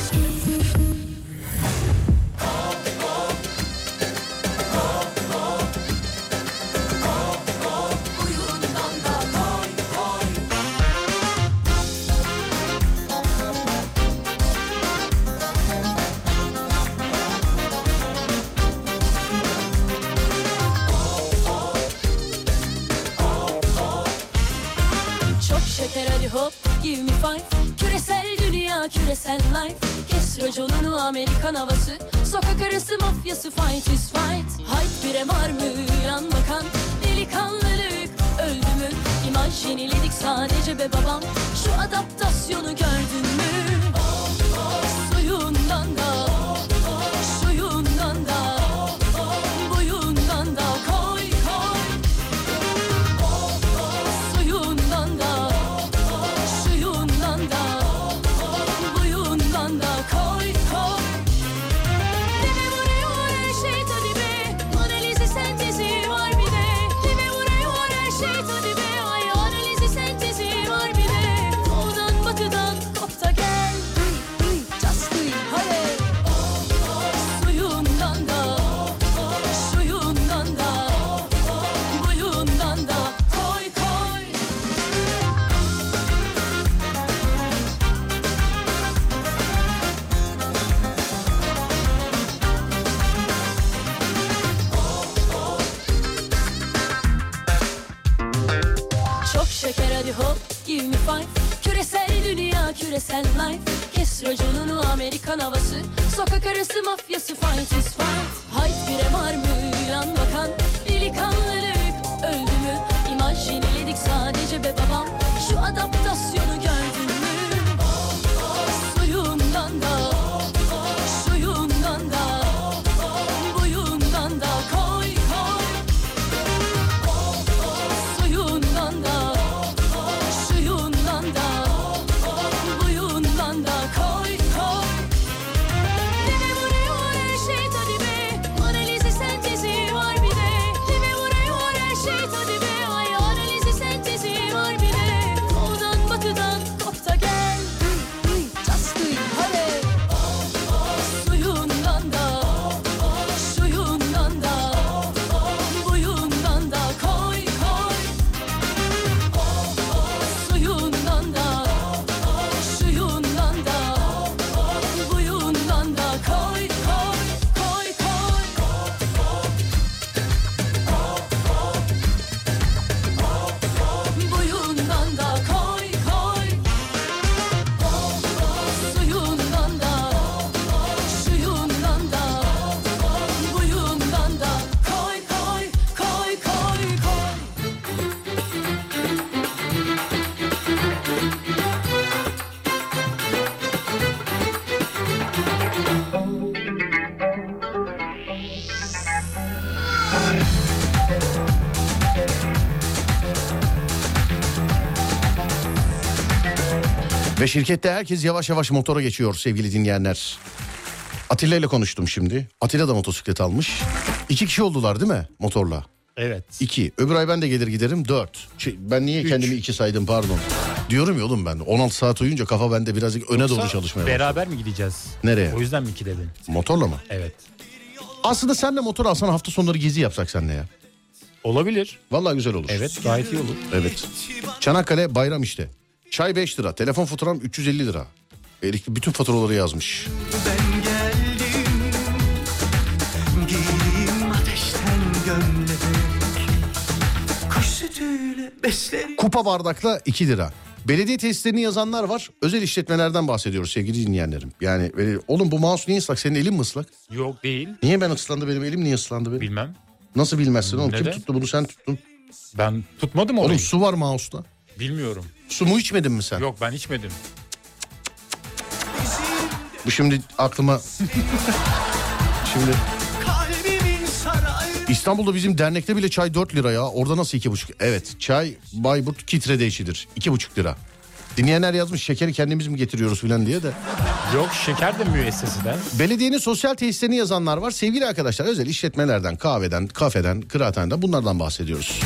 Küresel life. Kes raconunu Amerikan havası. Sokak arası mafyası fight is fight. Hayt bire var mı? Yan bakan Delikanlılık. Öldü mü? İmaj yeniledik sadece be babam. Şu adaptasyonu gördün mü küresel life. Kes raconunu Amerikan havası. Sokak arası mafyası fight is fight. Hayt bire var mı yan bakan. Delikanlılık öldü mü? İmaj yeniledik sadece be babam. Şu adaptasyonu Ve şirkette herkes yavaş yavaş motora geçiyor sevgili dinleyenler. Atilla ile konuştum şimdi. Atilla da motosiklet almış. İki kişi oldular değil mi motorla? Evet. İki. Öbür ay ben de gelir giderim. Dört. Şey, ben niye Üç. kendimi iki saydım pardon. Diyorum ya oğlum ben. 16 saat uyuyunca kafa bende birazcık öne doğru çalışmaya başladı. Beraber mi gideceğiz? Nereye? O yüzden mi iki dedin? Motorla mı? Evet. Aslında senle motor alsan hafta sonları gezi yapsak seninle ya. Olabilir. Vallahi güzel olur. Evet gayet iyi olur. Evet. Çanakkale bayram işte. Çay 5 lira. Telefon faturam 350 lira. Erik bütün faturaları yazmış. Ben geldim Giydim ateşten gömlek Kuş sütüyle beslerim Kupa bardakla 2 lira. Belediye tesislerini yazanlar var. Özel işletmelerden bahsediyoruz sevgili dinleyenlerim. Yani böyle, oğlum bu mouse niye ıslak? Senin elin mi ıslak? Yok değil. Niye ben ıslandı benim elim niye ıslandı benim? Bilmem. Nasıl bilmezsin oğlum? Kim Neden? tuttu bunu sen tuttun. Ben tutmadım Oğlum orayı. su var mouse'da. Bilmiyorum. Su mu içmedin mi sen? Yok ben içmedim. Bu şimdi aklıma... şimdi İstanbul'da bizim dernekte bile çay 4 lira ya. Orada nasıl iki buçuk? Evet çay Bayburt kitrede içilir. iki buçuk lira. Dinleyenler yazmış şekeri kendimiz mi getiriyoruz filan diye de. Yok şeker de müesseseden. Belediyenin sosyal tesislerini yazanlar var. Sevgili arkadaşlar özel işletmelerden, kahveden, kafeden, kıraathaneden bunlardan bahsediyoruz.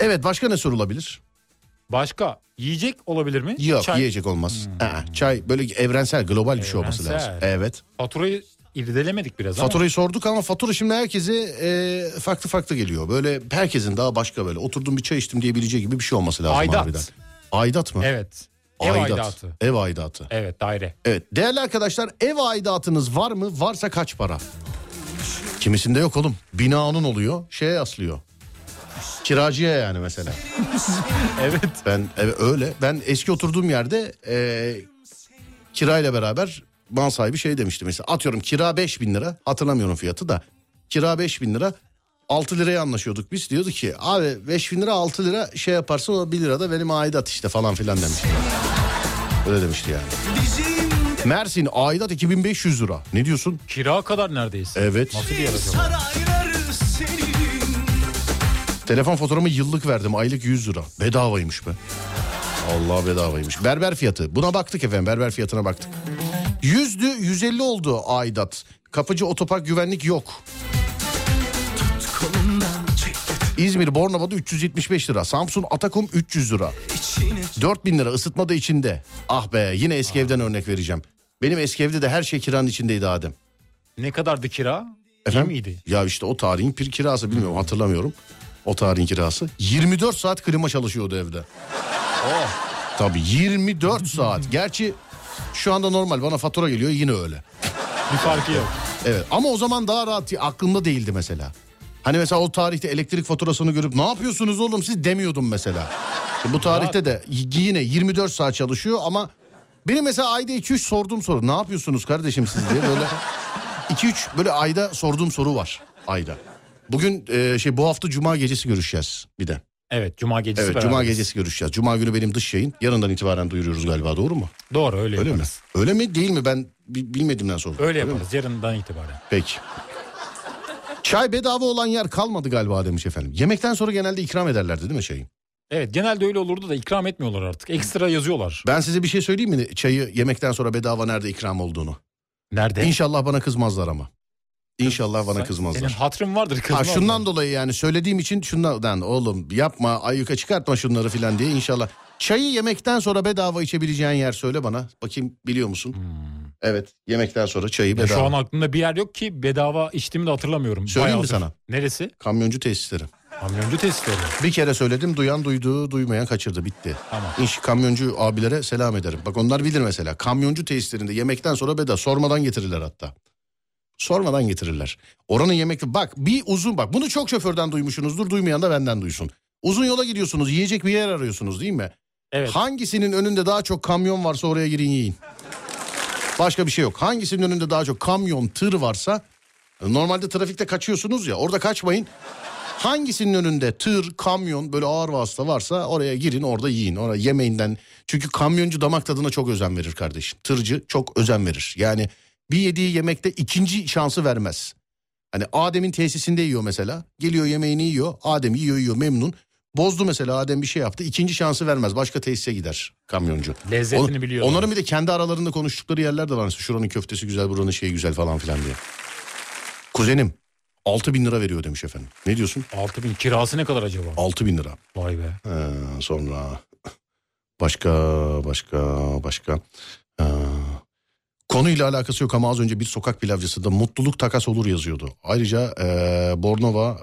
Evet başka ne sorulabilir? Başka yiyecek olabilir mi? Yok Çay. yiyecek olmaz. Aa, çay böyle evrensel global bir şey olması Evrensel. lazım. Evet. Faturayı irdelemedik biraz ama. Faturayı sorduk ama fatura şimdi herkese e, farklı farklı geliyor. Böyle herkesin daha başka böyle oturdum bir çay içtim diyebileceği gibi bir şey olması lazım Aidat. harbiden. Aidat mı? Evet. Ev aidatı. Ev aidatı. Evet daire. Evet değerli arkadaşlar ev aidatınız var mı? Varsa kaç para? Kimisinde yok oğlum. Bina onun oluyor şeye aslıyor. Kiracıya yani mesela. [laughs] Evet. Ben evet, öyle. Ben eski oturduğum yerde e, kirayla beraber mal sahibi şey demişti mesela. Atıyorum kira 5 bin lira. Hatırlamıyorum fiyatı da. Kira 5 bin lira. 6 liraya anlaşıyorduk biz. Diyordu ki abi 5 bin lira 6 lira şey yaparsın o 1 lira da benim aidat işte falan filan demişti. Öyle demişti yani. Mersin aidat 2500 lira. Ne diyorsun? Kira kadar neredeyse. Evet. Nasıl bir yer acaba? Telefon faturamı yıllık verdim. Aylık 100 lira. Bedavaymış be. Allah bedavaymış. Berber fiyatı. Buna baktık efendim. Berber fiyatına baktık. Yüzdü 150 oldu aidat. Kapıcı otopark güvenlik yok. İzmir Bornova'da 375 lira. Samsun Atakum 300 lira. içine 4000 lira ısıtma da içinde. Ah be yine eski evden örnek vereceğim. Benim eski evde de her şey kiranın içindeydi Adem. Ne kadardı kira? Efendim? İyi miydi? Ya işte o tarihin bir kirası bilmiyorum hatırlamıyorum. O tarihin kirası. 24 saat klima çalışıyordu evde. Oh. Tabii 24 saat. Gerçi şu anda normal bana fatura geliyor yine öyle. Bir farkı yok. Evet ama o zaman daha rahat aklımda değildi mesela. Hani mesela o tarihte elektrik faturasını görüp ne yapıyorsunuz oğlum siz demiyordum mesela. E Bu tarihte de yine 24 saat çalışıyor ama benim mesela ayda 2-3 sorduğum soru ne yapıyorsunuz kardeşim siz diye böyle 2-3 böyle ayda sorduğum soru var ayda. Bugün e, şey bu hafta cuma gecesi görüşeceğiz bir de. Evet cuma gecesi Evet beraberiz. cuma gecesi görüşeceğiz. Cuma günü benim dış yayın. Yarından itibaren duyuruyoruz galiba doğru mu? Doğru öyle, Öyle mi? yaparız. Öyle mi değil mi? Ben bi- bilmediğimden sordum. Öyle mi? yaparız yarından itibaren. Peki. Çay bedava olan yer kalmadı galiba demiş efendim. Yemekten sonra genelde ikram ederlerdi değil mi çayı? Evet genelde öyle olurdu da ikram etmiyorlar artık. Ekstra yazıyorlar. Ben size bir şey söyleyeyim mi? Çayı yemekten sonra bedava nerede ikram olduğunu. Nerede? İnşallah bana kızmazlar ama. İnşallah bana kızmazlar. Senin hatırın vardır Ha, kızmazlar. şundan dolayı yani söylediğim için şundan oğlum yapma ayyuka çıkartma şunları filan diye inşallah. Çayı yemekten sonra bedava içebileceğin yer söyle bana. Bakayım biliyor musun? Evet yemekten sonra çayı Hmm. Ya bedava. şu an aklımda bir yer yok ki bedava içtiğimi de hatırlamıyorum. Söyleyeyim mi Bayağıdır. sana? Neresi? Kamyoncu tesisleri. Kamyoncu testleri. Bir kere söyledim duyan duydu duymayan kaçırdı bitti. Tamam. İş kamyoncu abilere selam ederim. Bak onlar bilir mesela. Kamyoncu tesislerinde yemekten sonra bedava sormadan getirirler hatta. Sormadan getirirler. Oranın yemekli bak bir uzun bak bunu çok şoförden duymuşsunuzdur duymayan da benden duysun. Uzun yola gidiyorsunuz yiyecek bir yer arıyorsunuz değil mi? Evet. Hangisinin önünde daha çok kamyon varsa oraya girin yiyin. Başka bir şey yok. Hangisinin önünde daha çok kamyon, tır varsa normalde trafikte kaçıyorsunuz ya orada kaçmayın. Hangisinin önünde tır, kamyon böyle ağır vasıta varsa oraya girin orada yiyin. Oraya yemeğinden. Çünkü kamyoncu damak tadına çok özen verir kardeşim. Tırcı çok özen verir. Yani bir yediği yemekte ikinci şansı vermez. Hani Adem'in tesisinde yiyor mesela. Geliyor yemeğini yiyor. Adem yiyor yiyor memnun. Bozdu mesela Adem bir şey yaptı. İkinci şansı vermez. Başka tesise gider kamyoncu. Lezzetini On- biliyor. Onların bir de kendi aralarında konuştukları yerler de var. Mesela şuranın köftesi güzel, buranın şeyi güzel falan filan diye. Kuzenim 6 bin lira veriyor demiş efendim. Ne diyorsun? 6000 kirası ne kadar acaba? 6 bin lira. Vay be. Ee, sonra başka başka başka ee, konuyla alakası yok ama az önce bir sokak pilavcısında mutluluk takas olur yazıyordu. Ayrıca ee, Bornova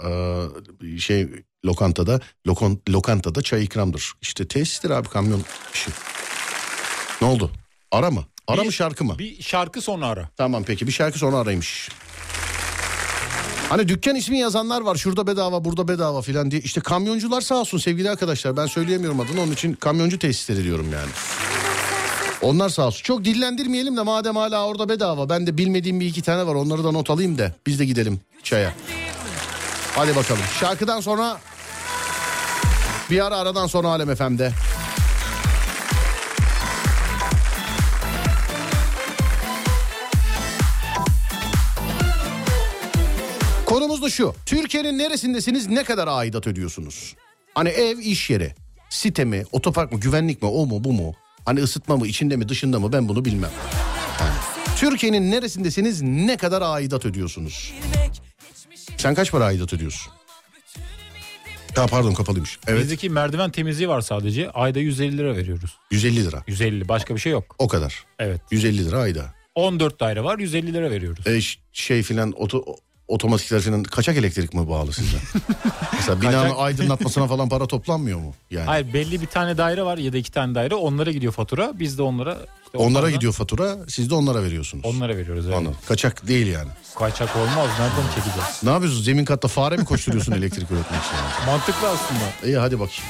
ee, şey lokantada lokon, lokantada çay ikramdır. İşte tesistir abi kamyon işi. Ne oldu? Ara mı? Ara Bir- mı şarkı mı? Bir şarkı sonra ara. Tamam peki bir şarkı sonra araymış. Hani dükkan ismi yazanlar var şurada bedava burada bedava filan diye. İşte kamyoncular sağ olsun sevgili arkadaşlar ben söyleyemiyorum adını onun için kamyoncu tesisleri diyorum yani. Onlar sağ olsun. Çok dillendirmeyelim de madem hala orada bedava. Ben de bilmediğim bir iki tane var onları da not alayım da biz de gidelim çaya. Hadi bakalım. Şarkıdan sonra bir ara aradan sonra Alem FM'de. Konumuz da şu. Türkiye'nin neresindesiniz ne kadar aidat ödüyorsunuz? Hani ev iş yeri. Site mi, otopark mı, güvenlik mi, o mu bu mu? Hani ısıtma mı, içinde mi, dışında mı ben bunu bilmem. Yani Türkiye'nin neresindesiniz ne kadar aidat ödüyorsunuz? Sen kaç para aidat ödüyorsun? Ha pardon kapalıymış. Evet Bizdeki merdiven temizliği var sadece. Ayda 150 lira veriyoruz. 150 lira. 150 başka bir şey yok. O kadar. Evet. 150 lira ayda. 14 daire var 150 lira veriyoruz. E, şey filan oto, otomatikler filan kaçak elektrik mi bağlı size? [laughs] Mesela binanın Kaçak- aydınlatmasına falan para toplanmıyor mu? Yani Hayır belli bir tane daire var ya da iki tane daire onlara gidiyor fatura. Biz de onlara işte onlara onlardan- gidiyor fatura, siz de onlara veriyorsunuz. Onlara veriyoruz. Evet. Anladım. Kaçak değil yani. Kaçak olmaz. Nereden çekeceğiz? Ne yapıyorsun? Zemin katta fare mi koşturuyorsun elektrik üretmek için? Mantıklı aslında. İyi hadi bakayım.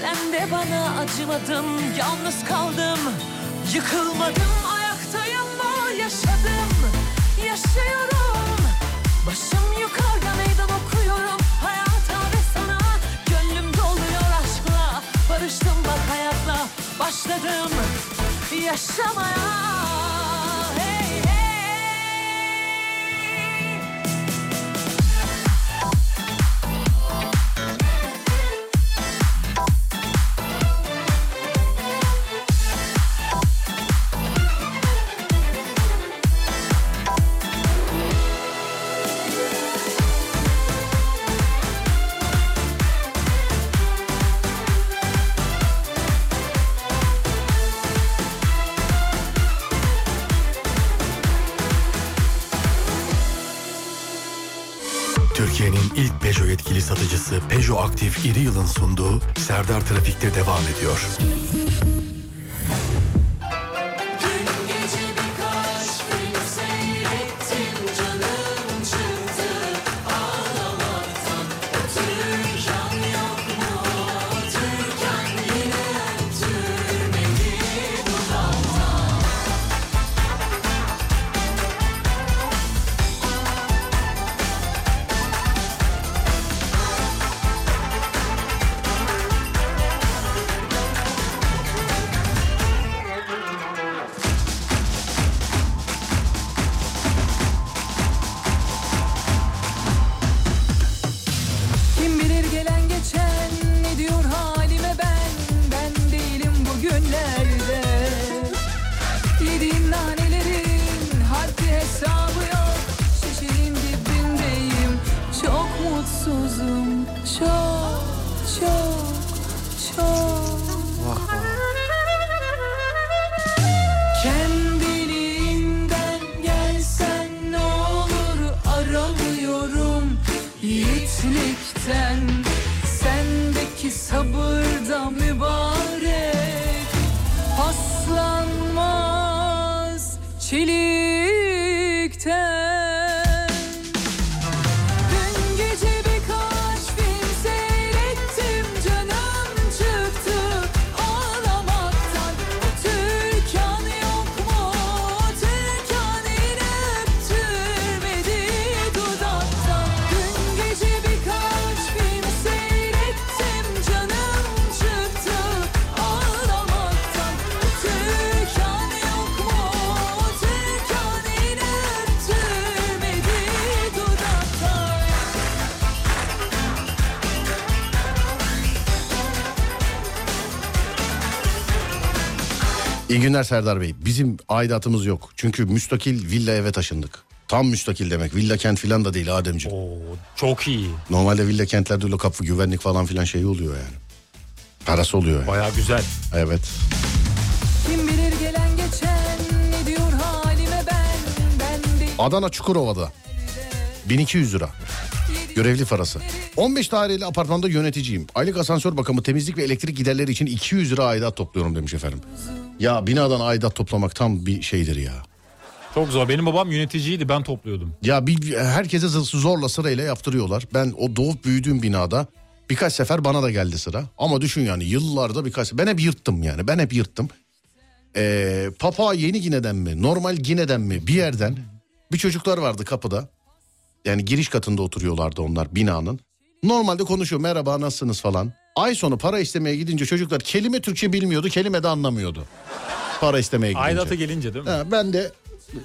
Sen de bana acımadın Yalnız kaldım. Yıkılmadım ayaktayım ama yaşadım. Yaşıyorum. Başım yukarıda meydan okuyorum. Hayata ve sana Gönlüm doluyor aşkla. Barıştım bak hayatla Başladım yaşamaya satıcısı Peugeot Aktif İri Yıl'ın sunduğu Serdar Trafik'te devam ediyor. İyi günler Serdar Bey. Bizim aidatımız yok. Çünkü müstakil villa eve taşındık. Tam müstakil demek. Villa kent filan da değil Ademciğim. Oo, çok iyi. Normalde villa kentlerde öyle kapı güvenlik falan filan şey oluyor yani. Parası oluyor yani. Baya güzel. Evet. Kim bilir gelen geçen ne diyor halime ben Ben değil Adana Çukurova'da 1200 lira. Görevli parası. 15 daireli apartmanda yöneticiyim. Aylık asansör bakımı, temizlik ve elektrik giderleri için 200 lira aidat topluyorum demiş efendim. Ya binadan aidat toplamak tam bir şeydir ya. Çok zor. Benim babam yöneticiydi ben topluyordum. Ya bir herkese zorla sırayla yaptırıyorlar. Ben o doğup büyüdüğüm binada birkaç sefer bana da geldi sıra. Ama düşün yani yıllarda birkaç ben hep yırttım yani ben hep yırttım. Ee, Papua Yeni Gine'den mi normal Gine'den mi bir yerden bir çocuklar vardı kapıda. Yani giriş katında oturuyorlardı onlar binanın. Normalde konuşuyor merhaba nasılsınız falan. Ay sonu para istemeye gidince çocuklar kelime Türkçe bilmiyordu kelime de anlamıyordu. Para istemeye gidince. Aidatı gelince değil mi? Ha, ben de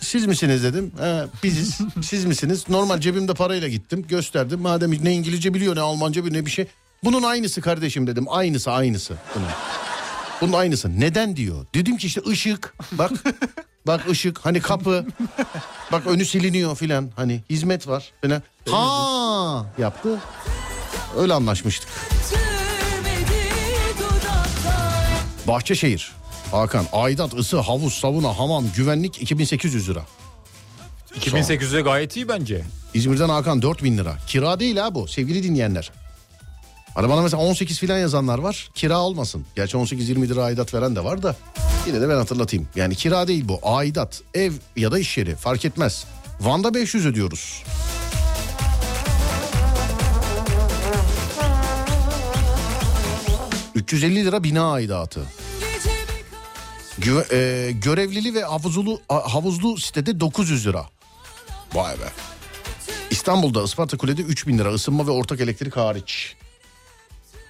siz misiniz dedim. Ha, biziz. [laughs] siz misiniz? Normal cebimde parayla gittim. Gösterdim. Madem ne İngilizce biliyor ne Almanca biliyor ne bir şey. Bunun aynısı kardeşim dedim. Aynısı aynısı. Bunun. Bunun aynısı. Neden diyor. Dedim ki işte ışık. Bak. bak ışık. Hani kapı. Bak önü siliniyor filan. Hani hizmet var filan. Ha yaptı. Öyle anlaşmıştık. Bahçeşehir. Hakan aidat, ısı, havuz, savuna, hamam, güvenlik 2800 lira. 2800'e gayet iyi bence. İzmir'den Hakan 4000 lira. Kira değil ha bu sevgili dinleyenler. Hani bana mesela 18 filan yazanlar var. Kira olmasın. Gerçi 18-20 lira aidat veren de var da. Yine de ben hatırlatayım. Yani kira değil bu. Aidat. Ev ya da iş yeri fark etmez. Van'da 500 ödüyoruz. ...350 lira bina aidatı. Güve- e, görevlili ve havuzlu, havuzlu sitede 900 lira. Vay be. İstanbul'da Isparta Kule'de 3000 lira ısınma ve ortak elektrik hariç.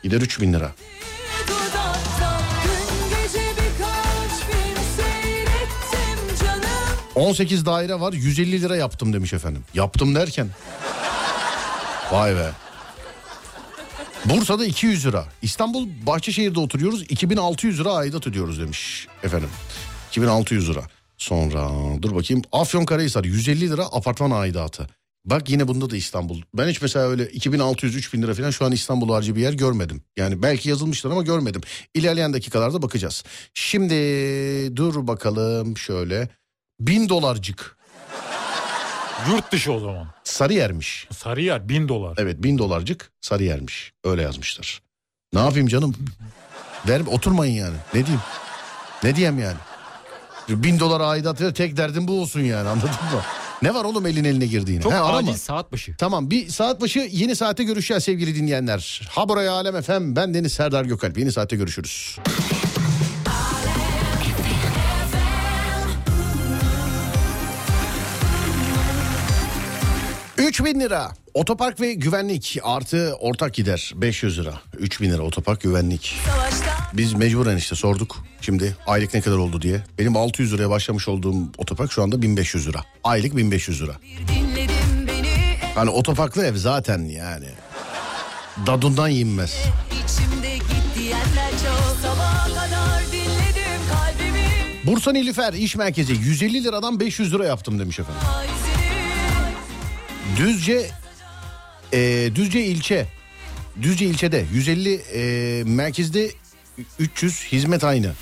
Gider 3000 lira. dudaktan Dün gece birkaç film 18 daire var 150 lira yaptım demiş efendim. Yaptım derken. Vay be. Bursa'da 200 lira. İstanbul Bahçeşehir'de oturuyoruz 2600 lira aidat ödüyoruz demiş efendim. 2600 lira. Sonra dur bakayım Afyonkarahisar 150 lira apartman aidatı. Bak yine bunda da İstanbul. Ben hiç mesela öyle 2600-3000 lira falan şu an İstanbul harcı bir yer görmedim. Yani belki yazılmışlar ama görmedim. İlerleyen dakikalarda bakacağız. Şimdi dur bakalım şöyle. 1000 dolarcık. Yurt dışı o zaman. Sarıyer'miş. Sarıyer 1000 dolar. Evet 1000 dolarcık Sarıyer'miş. Öyle yazmışlar. Ne yapayım canım? Ver, oturmayın yani. Ne diyeyim? Ne diyeyim yani? Bin dolar aidat ver, tek derdim bu olsun yani anladın mı? Ne var oğlum elin eline girdiğine? Çok He, arama. acil saat başı. Tamam bir saat başı yeni saate görüşeceğiz sevgili dinleyenler. Ha buraya Alem efem ben Deniz Serdar Gökalp. Yeni saatte görüşürüz. Üç bin lira otopark ve güvenlik artı ortak gider 500 lira. 3 bin lira otopark güvenlik. Biz mecburen işte sorduk şimdi aylık ne kadar oldu diye. Benim 600 liraya başlamış olduğum otopark şu anda 1500 lira. Aylık 1500 lira. Hani otoparklı ev zaten yani. Dadundan yenmez. Bursa Nilüfer iş merkezi 150 liradan 500 lira yaptım demiş efendim. Düzce e, Düzce ilçe Düzce ilçede 150 e, merkezde 300 hizmet aynı.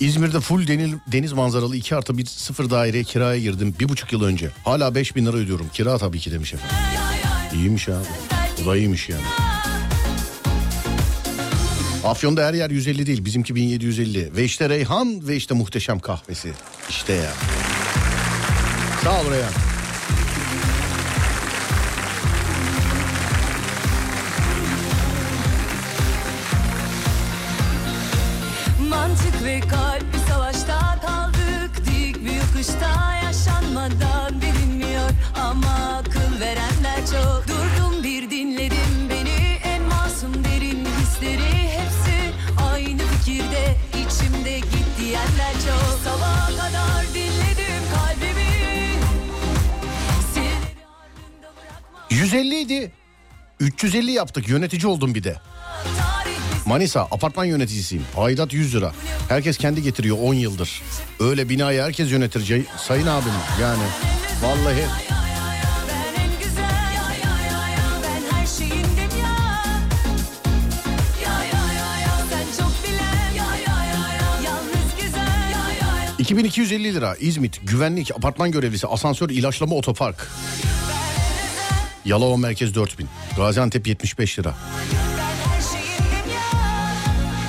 İzmir'de full deniz, deniz manzaralı 2 artı 1 sıfır daireye kiraya girdim bir buçuk yıl önce. Hala 5000 lira ödüyorum. Kira tabii ki demiş efendim. İyiymiş abi. Bu da iyiymiş yani. Afyon'da her yer 150 değil. Bizimki 1750. Ve işte Reyhan ve işte muhteşem kahvesi. İşte ya. Sağ ol Reyhan. Mantık ve kalp 150 idi. 350 yaptık. Yönetici oldum bir de. Manisa apartman yöneticisiyim. Aidat 100 lira. Herkes kendi getiriyor 10 yıldır. Öyle binayı herkes yönetir sayın abim yani. Vallahi Ben en güzel ya ya ya ya ben her şeyindim ya Ya ya ya ya sen çok bilen ya ya ya ya yalnız güzel ya ya ya 2250 lira İzmit güvenlik apartman görevlisi asansör ilaçlama otopark. Yalova merkez 4000. Gaziantep 75 lira.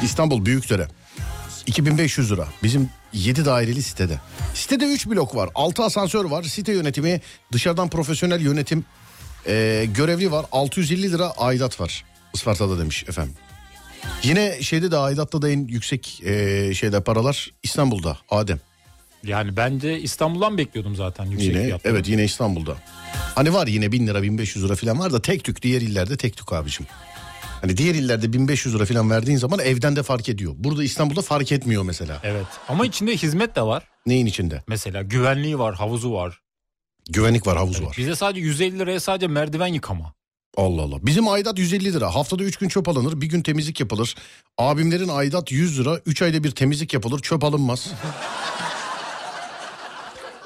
İstanbul Büyükdere 2500 lira. Bizim 7 daireli sitede. Sitede 3 blok var. 6 asansör var. Site yönetimi dışarıdan profesyonel yönetim e, görevli var. 650 lira aidat var. Isparta'da demiş efendim. Yine şeyde de aidatta da en yüksek e, şeyde paralar İstanbul'da Adem. Yani ben de İstanbul'dan bekliyordum zaten yüksek Yine fiyatları. evet yine İstanbul'da. Hani var yine 1000 lira 1500 lira falan var da tek tük diğer illerde tek tük abicim. Hani diğer illerde 1500 lira falan verdiğin zaman evden de fark ediyor. Burada İstanbul'da fark etmiyor mesela. Evet ama içinde hizmet de var. Neyin içinde? Mesela güvenliği var, havuzu var. Güvenlik var, havuz Evet, var. bize sadece 150 liraya sadece merdiven yıkama. Allah Allah. Bizim aidat 150 lira. Haftada 3 gün çöp alınır, bir gün temizlik yapılır. Abimlerin aidat 100 lira. 3 ayda bir temizlik yapılır, çöp alınmaz. [laughs]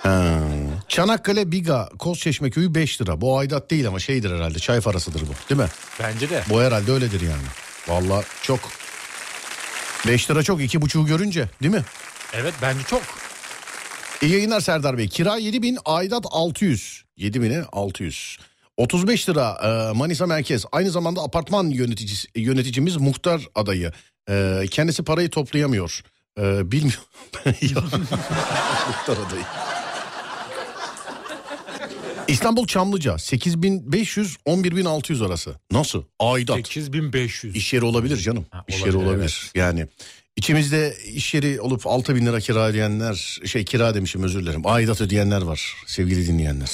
Ha. Çanakkale Biga Kozçeşme köyü 5 lira. Bu aidat değil ama şeydir herhalde. Çay parasıdır bu. Değil mi? Bence de. Bu herhalde öyledir yani. Vallahi çok. 5 lira çok. 2,5'u görünce değil mi? Evet bence çok. İyi yayınlar Serdar Bey. Kira 7 bin, aidat 600. 7 bine 600. 35 lira e, Manisa Merkez. Aynı zamanda apartman yöneticisi, yöneticimiz muhtar adayı. E, kendisi parayı toplayamıyor. E, bilmiyorum. [laughs] [laughs] Muhtar adayı. İstanbul Çamlıca 8500 11600 arası. Nasıl? Aidat. 8500. İş yeri olabilir canım. Ha, iş yeri olabilir, olabilir. Yani içimizde iş yeri olup 6 bin lira kira ödeyenler, şey kira demişim özür dilerim. Aidat ödeyenler var sevgili dinleyenler.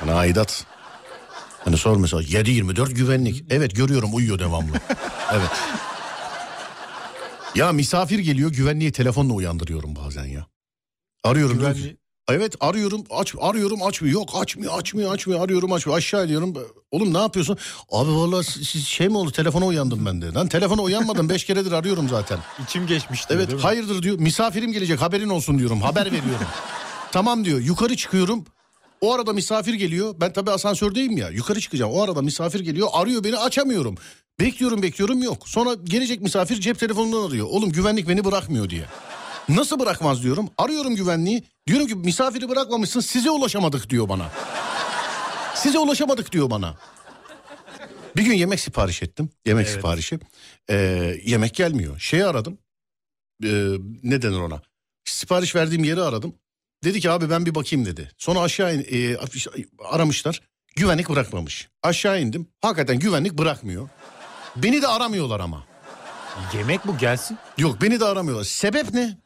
Hani aidat. Hani sor mesela 7-24 güvenlik. Evet görüyorum uyuyor devamlı. [laughs] evet. Ya misafir geliyor güvenliği telefonla uyandırıyorum bazen ya. Arıyorum. Güvenli... Evet arıyorum aç arıyorum açmıyor. Yok açmıyor açmıyor açmıyor. Arıyorum açmıyor. Aşağı ediyorum oğlum ne yapıyorsun? Abi vallahi siz şey mi oldu? Telefona uyandım ben de. Lan telefona uyanmadım. Beş keredir arıyorum zaten. [laughs] İçim geçmişti. evet hayırdır diyor. Misafirim gelecek haberin olsun diyorum. Haber veriyorum. [laughs] Tamam diyor. Yukarı çıkıyorum. O arada misafir geliyor. Ben tabii asansördeyim ya. Yukarı çıkacağım. O arada misafir geliyor. Arıyor beni açamıyorum. Bekliyorum bekliyorum yok. Sonra gelecek misafir cep telefonundan arıyor. Oğlum güvenlik beni bırakmıyor diye Nasıl bırakmaz diyorum. Arıyorum güvenliği. Diyorum ki misafiri bırakmamışsın size ulaşamadık diyor bana. Size ulaşamadık diyor bana. Bir gün yemek sipariş ettim. Yemek Evet. siparişi. Ee, yemek gelmiyor. Şeyi aradım. Ee, ne denir ona? Sipariş verdiğim yeri aradım. Dedi ki abi ben bir bakayım dedi. Sonra aşağı in, e, aramışlar. Güvenlik bırakmamış. Aşağı indim. Hakikaten güvenlik bırakmıyor. Beni de aramıyorlar ama. Yemek bu gelsin. Yok beni de aramıyorlar. Sebep ne?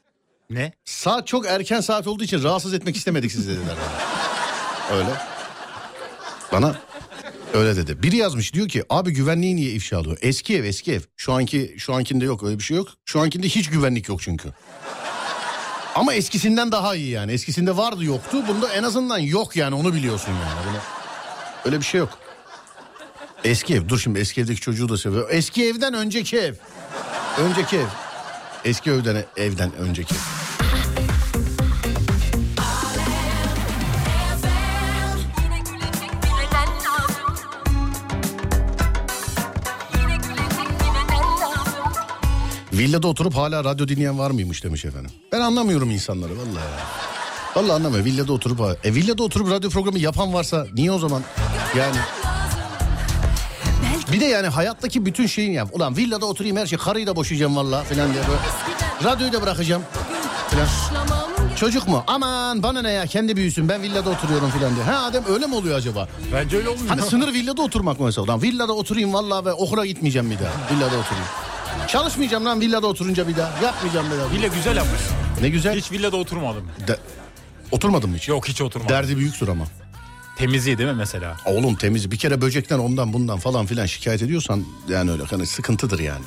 Ne? Saat çok erken saat olduğu için rahatsız etmek istemedik sizi dediler. Öyle. Bana öyle dedi. Biri yazmış diyor ki abi güvenliği niye ifşa alıyor? Eski ev eski ev. Şu anki şu ankinde yok öyle bir şey yok. Şu ankinde hiç güvenlik yok çünkü. Ama eskisinden daha iyi yani. Eskisinde vardı yoktu. Bunda en azından yok yani onu biliyorsun yani. Bunu, öyle bir şey yok. Eski ev. Dur şimdi eski evdeki çocuğu da seviyor. Eski evden önceki ev. Önceki ev. Eski evden evden önceki. Villada oturup hala radyo dinleyen var mıymış demiş efendim. Ben anlamıyorum insanları vallahi. Vallahi anlamıyorum. Villada oturup e villada oturup radyo programı yapan varsa niye o zaman yani bir de yani hayattaki bütün şeyin ya. Ulan villada oturayım her şey karıyı da boşayacağım vallahi falan diye böyle. Radyoyu da bırakacağım. Falan. Çocuk mu? Aman bana ne ya kendi büyüsün ben villada oturuyorum falan diye. Ha Adem öyle mi oluyor acaba? Bence öyle olmuyor. Hani sınır villada oturmak mı mesela? Lan villada oturayım vallahi ve okula gitmeyeceğim bir daha. Villada oturayım. Çalışmayacağım lan villada oturunca bir daha. Yapmayacağım bir daha. Villa güzel ama. Ne güzel. Hiç villada oturmadım. De- Oturmadın mı hiç? Yok hiç oturmadım. Derdi büyüktür ama. Temizliği değil mi mesela? Oğlum temiz bir kere böcekten ondan bundan falan filan şikayet ediyorsan yani öyle hani sıkıntıdır yani.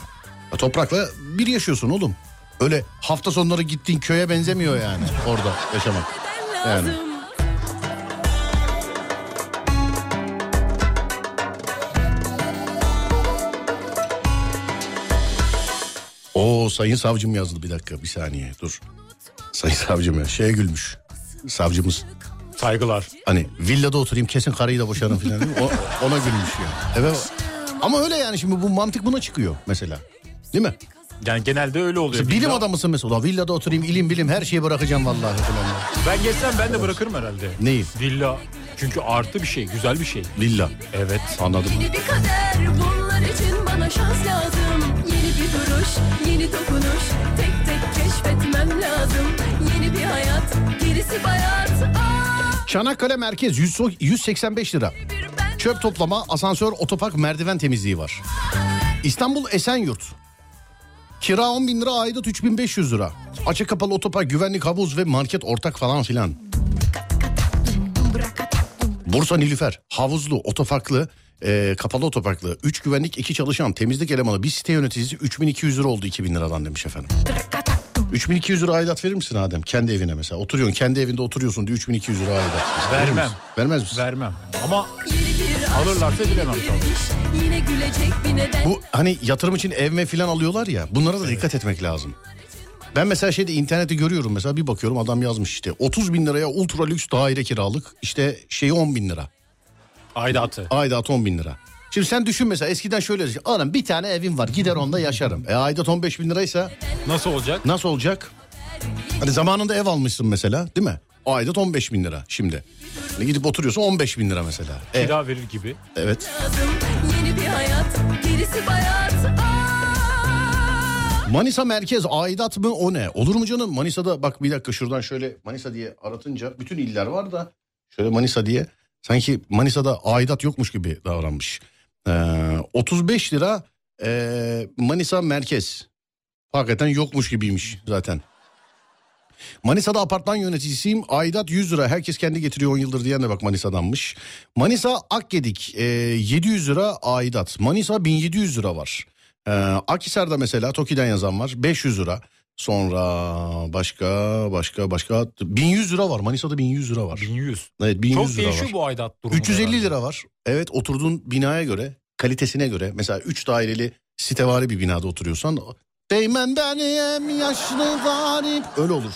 Ya toprakla bir yaşıyorsun oğlum. Öyle hafta sonları gittiğin köye benzemiyor yani orada yaşamak. Yani. O sayın savcım yazdı bir dakika bir saniye dur. Sayın savcım ya şeye gülmüş. Savcımız Saygılar. Hani villada oturayım kesin karıyı da boşarım falan. O, ona gülmüş yani. Evet. Ama öyle yani şimdi bu mantık buna çıkıyor mesela. Değil mi? Yani genelde öyle oluyor. İşte bilim Villa- adamısın mesela. "Ulan Villada oturayım ilim bilim her şeyi bırakacağım vallahi falan. Ben geçsem ben de bırakırım herhalde. Neyi? Villa. Çünkü artı bir şey, güzel bir şey. Villa. Evet. Anladım. Yeni bir kader bunlar için bana şans lazım Yeni bir duruş, yeni dokunuş Tek tek keşfetmem lazım Yeni bir hayat, gerisi bayat Aa, Çanakkale merkez 100 185 lira. Çöp toplama, asansör, otopark, merdiven temizliği var. İstanbul Esenyurt. Kira 10 bin lira, aidat 3500 lira. Açık kapalı otopark, güvenlik havuz ve market ortak falan filan. Bursa Nilüfer, havuzlu, otoparklı, e, kapalı otoparklı, 3 güvenlik, 2 çalışan, temizlik elemanı, bir site yöneticisi 3200 lira oldu 2000 liradan demiş efendim. 3200 lira aidat verir misin Adem? Kendi evine mesela. Oturuyorsun, kendi evinde oturuyorsun diye 3200 lira aidat. Verir Vermem. misin? Vermez misin? Vermem. Ama Alırlarsa bilemem tabii. Bu hani yatırım için ev mi falan alıyorlar ya bunlara da dikkat etmek lazım. Ben mesela şeyde internette görüyorum mesela bir bakıyorum adam yazmış işte 30 bin liraya ultra lüks daire kiralık işte şeyi 10 bin lira aidatı. aidat 10 bin lira. Şimdi sen düşün mesela eskiden şöyle anam bir tane evim var gider onda yaşarım. E aidat 15 bin liraysa Nasıl olacak? nasıl olacak? Hani zamanında ev almışsın mesela değil mi? O aidat 15 bin lira şimdi. Hani gidip oturuyorsun 15 bin lira mesela. E, Kira verir gibi. evet. Yeni bir hayat, gerisi bayat Manisa merkez aidat mı o ne? Olur mu canım? Manisa'da bak bir dakika şuradan şöyle Manisa diye aratınca bütün iller var da şöyle Manisa diye sanki Manisa'da aidat yokmuş gibi davranmış. Ee, 35 lira ee, Manisa merkez. Hakikaten yokmuş gibiymiş zaten. Manisa'da apartman yöneticisiyim. Aidat 100 lira. Herkes kendi getiriyor 10 yıldır diyen de bak Manisa'danmış. Manisa Akgedik e, 700 lira aidat. Manisa 1700 lira var. Ee, Akhisar'da mesela Toki'den yazan var 500 lira. Sonra başka başka başka 1100 lira var. Manisa'da 1100 lira var. 1100. Evet 1100 Çok lira değişiyor var. bu aidat durumu. 350 herhalde. lira var. Evet oturduğun binaya göre kalitesine göre mesela 3 daireli sitevari bir binada oturuyorsan Değmen benim yaşlı garip öyle olur.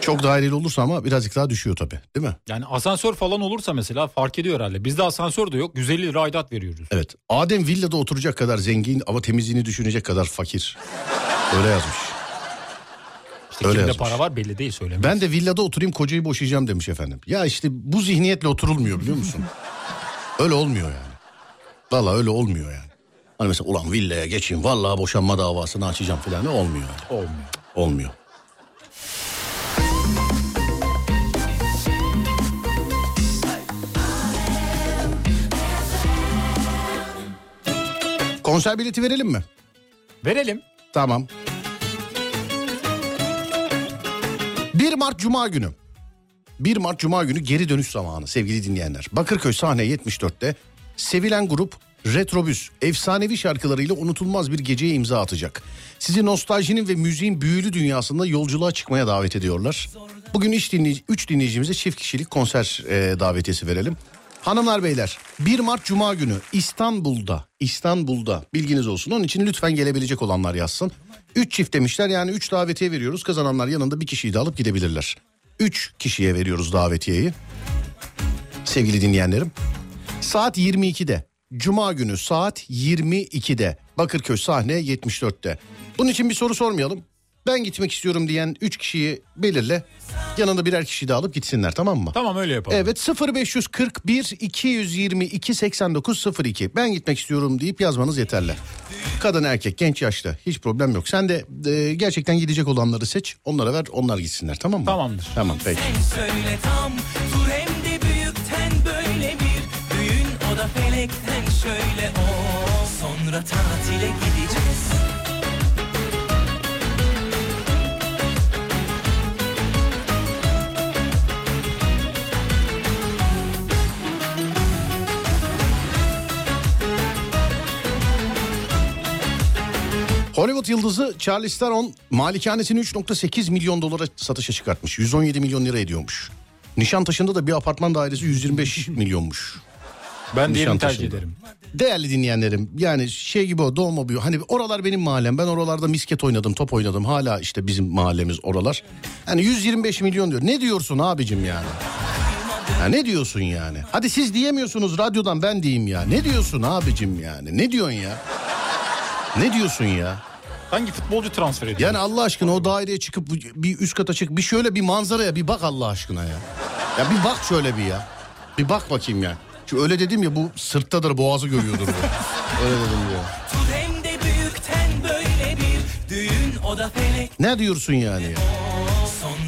Çok daireli olursa ama birazcık daha düşüyor tabii değil mi? Yani asansör falan olursa mesela fark ediyor herhalde. Bizde asansör de yok. 150 lira aidat veriyoruz. Evet. Adem villada oturacak kadar zengin ama temizliğini düşünecek kadar fakir. Öyle yazmış. İşte Öyle kimde yazmış. para var belli değil söylemiyor. Ben de villada oturayım kocayı boşayacağım demiş efendim. Ya işte bu zihniyetle oturulmuyor biliyor musun? öyle olmuyor yani. Valla öyle olmuyor yani. Hani mesela ulan villaya geçeyim vallahi boşanma davasını açacağım falan ne olmuyor yani. Olmuyor. Olmuyor. Konser bileti verelim mi? Verelim. Tamam. 1 Mart Cuma günü. 1 Mart Cuma günü geri dönüş zamanı sevgili dinleyenler. Bakırköy sahne 74'te sevilen grup Retrobüs efsanevi şarkılarıyla unutulmaz bir geceye imza atacak. Sizi nostaljinin ve müziğin büyülü dünyasında yolculuğa çıkmaya davet ediyorlar. Bugün 3 dinleyici, üç dinleyicimize çift kişilik konser e, davetiyesi verelim. Hanımlar beyler 1 Mart Cuma günü İstanbul'da İstanbul'da bilginiz olsun. Onun için lütfen gelebilecek olanlar yazsın. 3 çift demişler yani 3 davetiye veriyoruz. Kazananlar yanında bir kişiyi de alıp gidebilirler. 3 kişiye veriyoruz davetiyeyi. Sevgili dinleyenlerim. Saat 22'de Cuma günü saat 22'de Bakırköy sahne 74'te. Bunun için bir soru sormayalım. Ben gitmek istiyorum diyen 3 kişiyi belirle. Yanında birer kişi de alıp gitsinler tamam mı? Tamam öyle yapalım. Evet 0541 222 8902 ben gitmek istiyorum deyip yazmanız yeterli. Kadın erkek genç yaşta hiç problem yok. Sen de e, gerçekten gidecek olanları seç onlara ver onlar gitsinler tamam mı? Tamamdır. Tamam peki. Söyle tam dur hem de büyükten böyle bir düğün o da felekten şöyle o sonra tatile gideceğiz. Hollywood yıldızı Charlize Theron malikanesini 3.8 milyon dolara satışa çıkartmış. 117 milyon lira ediyormuş. Nişantaşı'nda da bir apartman dairesi 125 [laughs] milyonmuş. Ben diğerini tercih ederim. Değerli dinleyenlerim yani şey gibi o doğma büyü. Hani oralar benim mahallem. Ben oralarda misket oynadım, top oynadım. Hala işte bizim mahallemiz oralar. Hani 125 milyon diyor. Ne diyorsun abicim yani? Ha ne diyorsun yani? Hadi siz diyemiyorsunuz radyodan ben diyeyim ya. Ne diyorsun abicim yani? Ne diyorsun ya? Ne diyorsun ya? Hangi futbolcu transfer ediyor? Yani Allah aşkına o daireye çıkıp bir üst kata çık bir şöyle bir manzaraya bir bak Allah aşkına ya. Ya bir bak şöyle bir ya. Bir bak bakayım ya. Şu öyle dedim ya bu sırttadır boğazı görüyordur bu. [laughs] öyle dedim ya. Ne diyorsun yani ya?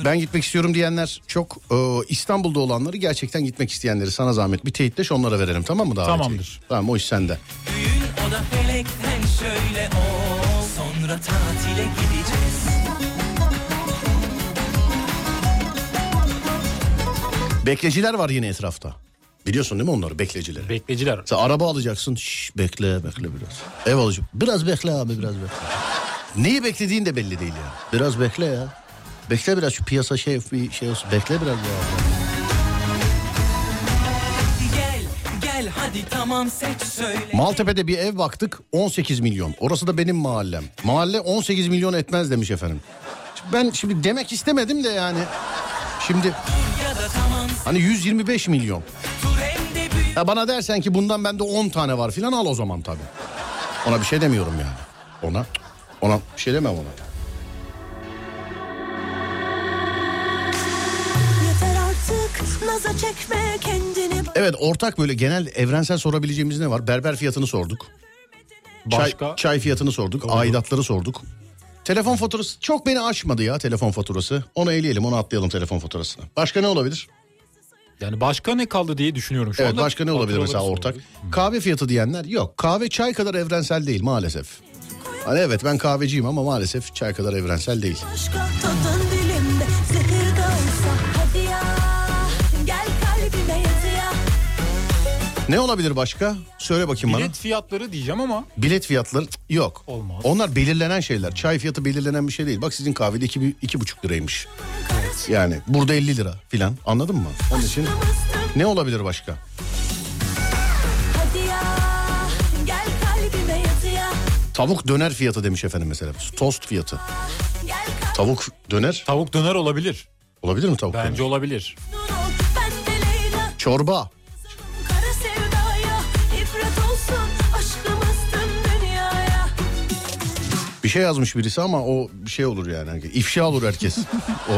Ben gitmek istiyorum diyenler çok e, İstanbul'da olanları gerçekten gitmek isteyenleri sana zahmet bir teyitleş onlara verelim tamam mı davetiyeyi? Tamamdır. Tamam o iş sende. düğün o da felekten şöyle o sonra tatile gideceğiz. Bekleciler var yine etrafta. Biliyorsun değil mi onları beklecileri? Bekleciler. Sen araba alacaksın. Şş, bekle bekle biraz. Ev alacağım. Biraz bekle abi biraz bekle. Neyi beklediğin de belli değil ya. Biraz bekle ya. Bekle biraz şu piyasa şey bir şey olsun. Bekle biraz ya. Hadi tamam seç söyle. Maltepe'de bir ev baktık 18 milyon. Orası da benim mahallem. Mahalle 18 milyon etmez demiş efendim. Ben şimdi demek istemedim de yani. Şimdi hani 125 milyon. Ya bana dersen ki bundan bende 10 tane var filan al o zaman tabii. Ona bir şey demiyorum yani. Ona ona bir şey demem ona. Yeter artık naza çekme kendini Evet ortak böyle genel evrensel sorabileceğimiz ne var? Berber fiyatını sorduk. Çay, Başka? çay fiyatını sorduk. Aidatları sorduk. Telefon faturası çok beni aşmadı ya telefon faturası. Onu eleyelim onu atlayalım telefon faturasını. Başka ne olabilir? Yani başka ne kaldı diye düşünüyorum şu evet anda. başka ne olabilir mesela ortak? sorduk. Kahve fiyatı diyenler yok. Kahve çay kadar evrensel değil maalesef. Hani evet ben kahveciyim ama maalesef çay kadar evrensel değil. Başka tadın dilimde Ne olabilir başka? Söyle bakayım bana. Bilet fiyatları diyeceğim ama Bilet fiyatları yok. Olmaz. Onlar belirlenen şeyler. Çay fiyatı belirlenen bir şey değil. Bak sizin kahvede iki, iki buçuk liraymış. Yani burada 50 lira filan anladın mı? Onun için ne olabilir başka? Tavuk döner fiyatı demiş efendim mesela. Tost fiyatı. Tavuk döner tavuk döner olabilir. olabilir mi tavuk Bence döner? olabilir. Çorba. Bir şey yazmış birisi ama o bir şey olur yani. İfşa olur herkes. [laughs]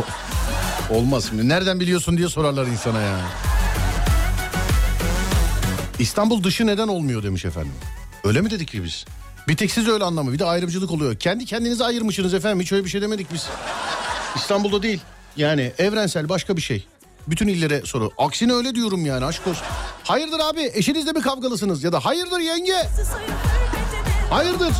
o olmaz. Nereden biliyorsun diye sorarlar insana yani. İstanbul dışı neden olmuyor demiş efendim. Öyle mi dedik ki biz? Bir tek siz öyle anlamı. Bir de ayrımcılık oluyor. Kendi kendinize ayırmışsınız efendim. Hiç öyle bir şey demedik biz. İstanbul'da değil. Yani evrensel başka bir şey. Bütün illere soru. Aksine öyle diyorum yani aşk olsun. Hayırdır abi eşinizle mi kavgalısınız? Ya da hayırdır yenge? Hayırdır?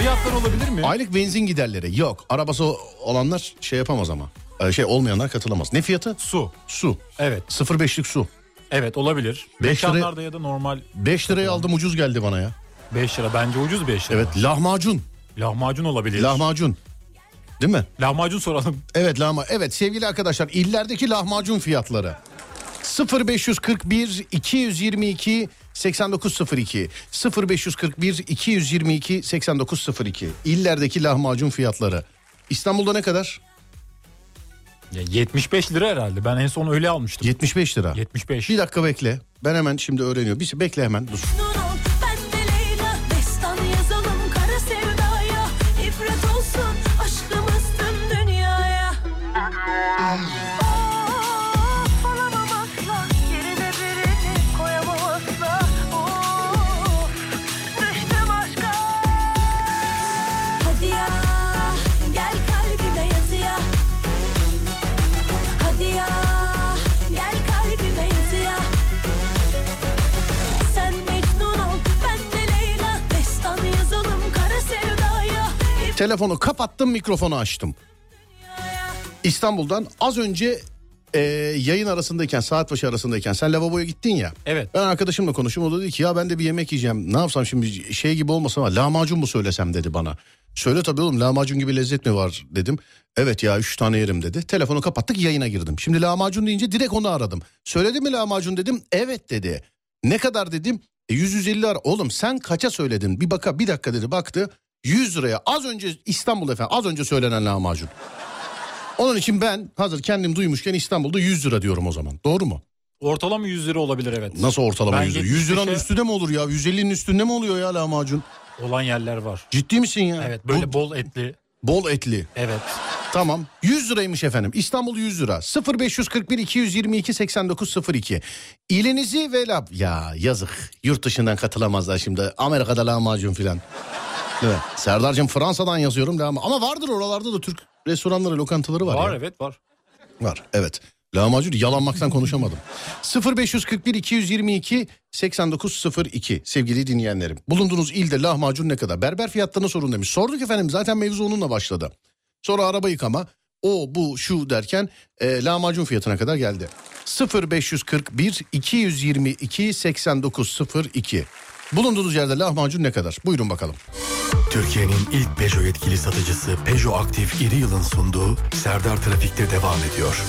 Fiyatları olabilir mi? Aylık benzin giderleri yok. Arabası olanlar şey yapamaz ama. Ee, Şey olmayanlar katılamaz. Ne fiyatı? Su. Su. Evet. 0.5'lik su. Evet olabilir. Beş lira- Mekanlarda ya da normal 5 liraya aldım ucuz geldi bana ya. 5 lira. Bence ucuz 5 lira. Evet lahmacun. Lahmacun olabilir. Lahmacun. Değil mi? Lahmacun soralım. Evet lahma. Evet sevgili arkadaşlar illerdeki lahmacun fiyatları. 0541 222 8902 0541 222 8902 illerdeki lahmacun fiyatları. İstanbul'da ne kadar? Ya 75 lira herhalde. Ben en son öyle almıştım. 75 lira. 75. Bir dakika bekle. Ben hemen şimdi öğreniyorum. Bir bekle hemen dur. Telefonu kapattım mikrofonu açtım. İstanbul'dan az önce e, yayın arasındayken saat başı arasındayken sen lavaboya gittin ya. Evet. Ben arkadaşımla konuştum o da dedi ki ya ben de bir yemek yiyeceğim. Ne yapsam şimdi şey gibi olmasın ama lahmacun mu söylesem dedi bana. Söyle tabii oğlum lahmacun gibi lezzet mi var dedim. Evet ya üç tane yerim dedi. Telefonu kapattık yayına girdim. Şimdi lahmacun deyince direkt onu aradım. Söyledi mi lahmacun dedim. Evet dedi. Ne kadar dedim. E, 100-150 ara. Oğlum sen kaça söyledin? Bir baka bir dakika dedi baktı. 100 liraya az önce İstanbul efendim az önce söylenen lahmacun. Onun için ben hazır kendim duymuşken İstanbul'da 100 lira diyorum o zaman. Doğru mu? Ortalama 100 lira olabilir evet. Nasıl ortalama Ben 100 lira? 100 liranın 75'e üstünde mi olur ya? 150'nin üstünde mi oluyor ya lahmacun? Olan yerler var. Ciddi misin ya? Evet böyle Bu- bol etli. bol etli. Evet. Tamam. 100 liraymış efendim. İstanbul 100 lira. 0541 222 8902. İlinizi ve lab... Ya yazık. Yurt dışından katılamazlar şimdi. Amerika'da lahmacun filan. Mi? Serdar'cığım Fransa'dan yazıyorum. lahma- Ama vardır oralarda da Türk restoranları, lokantaları var. Var ya. evet var. Var evet. Lahmacun yalanmaktan konuşamadım. 0541 222 8902 sevgili dinleyenlerim. Bulunduğunuz ilde lahmacun ne kadar? Berber fiyatlarını sorun demiş. Sorduk efendim zaten mevzu onunla başladı. Sonra araba yıkama o bu şu derken e, lahmacun fiyatına kadar geldi. 0541 222 8902 Bulunduğunuz yerde lahmacun ne kadar? Buyurun bakalım. Türkiye'nin ilk Peugeot yetkili satıcısı Peugeot Aktif İri Yıl'ın sunduğu Serdar Trafik'te devam ediyor.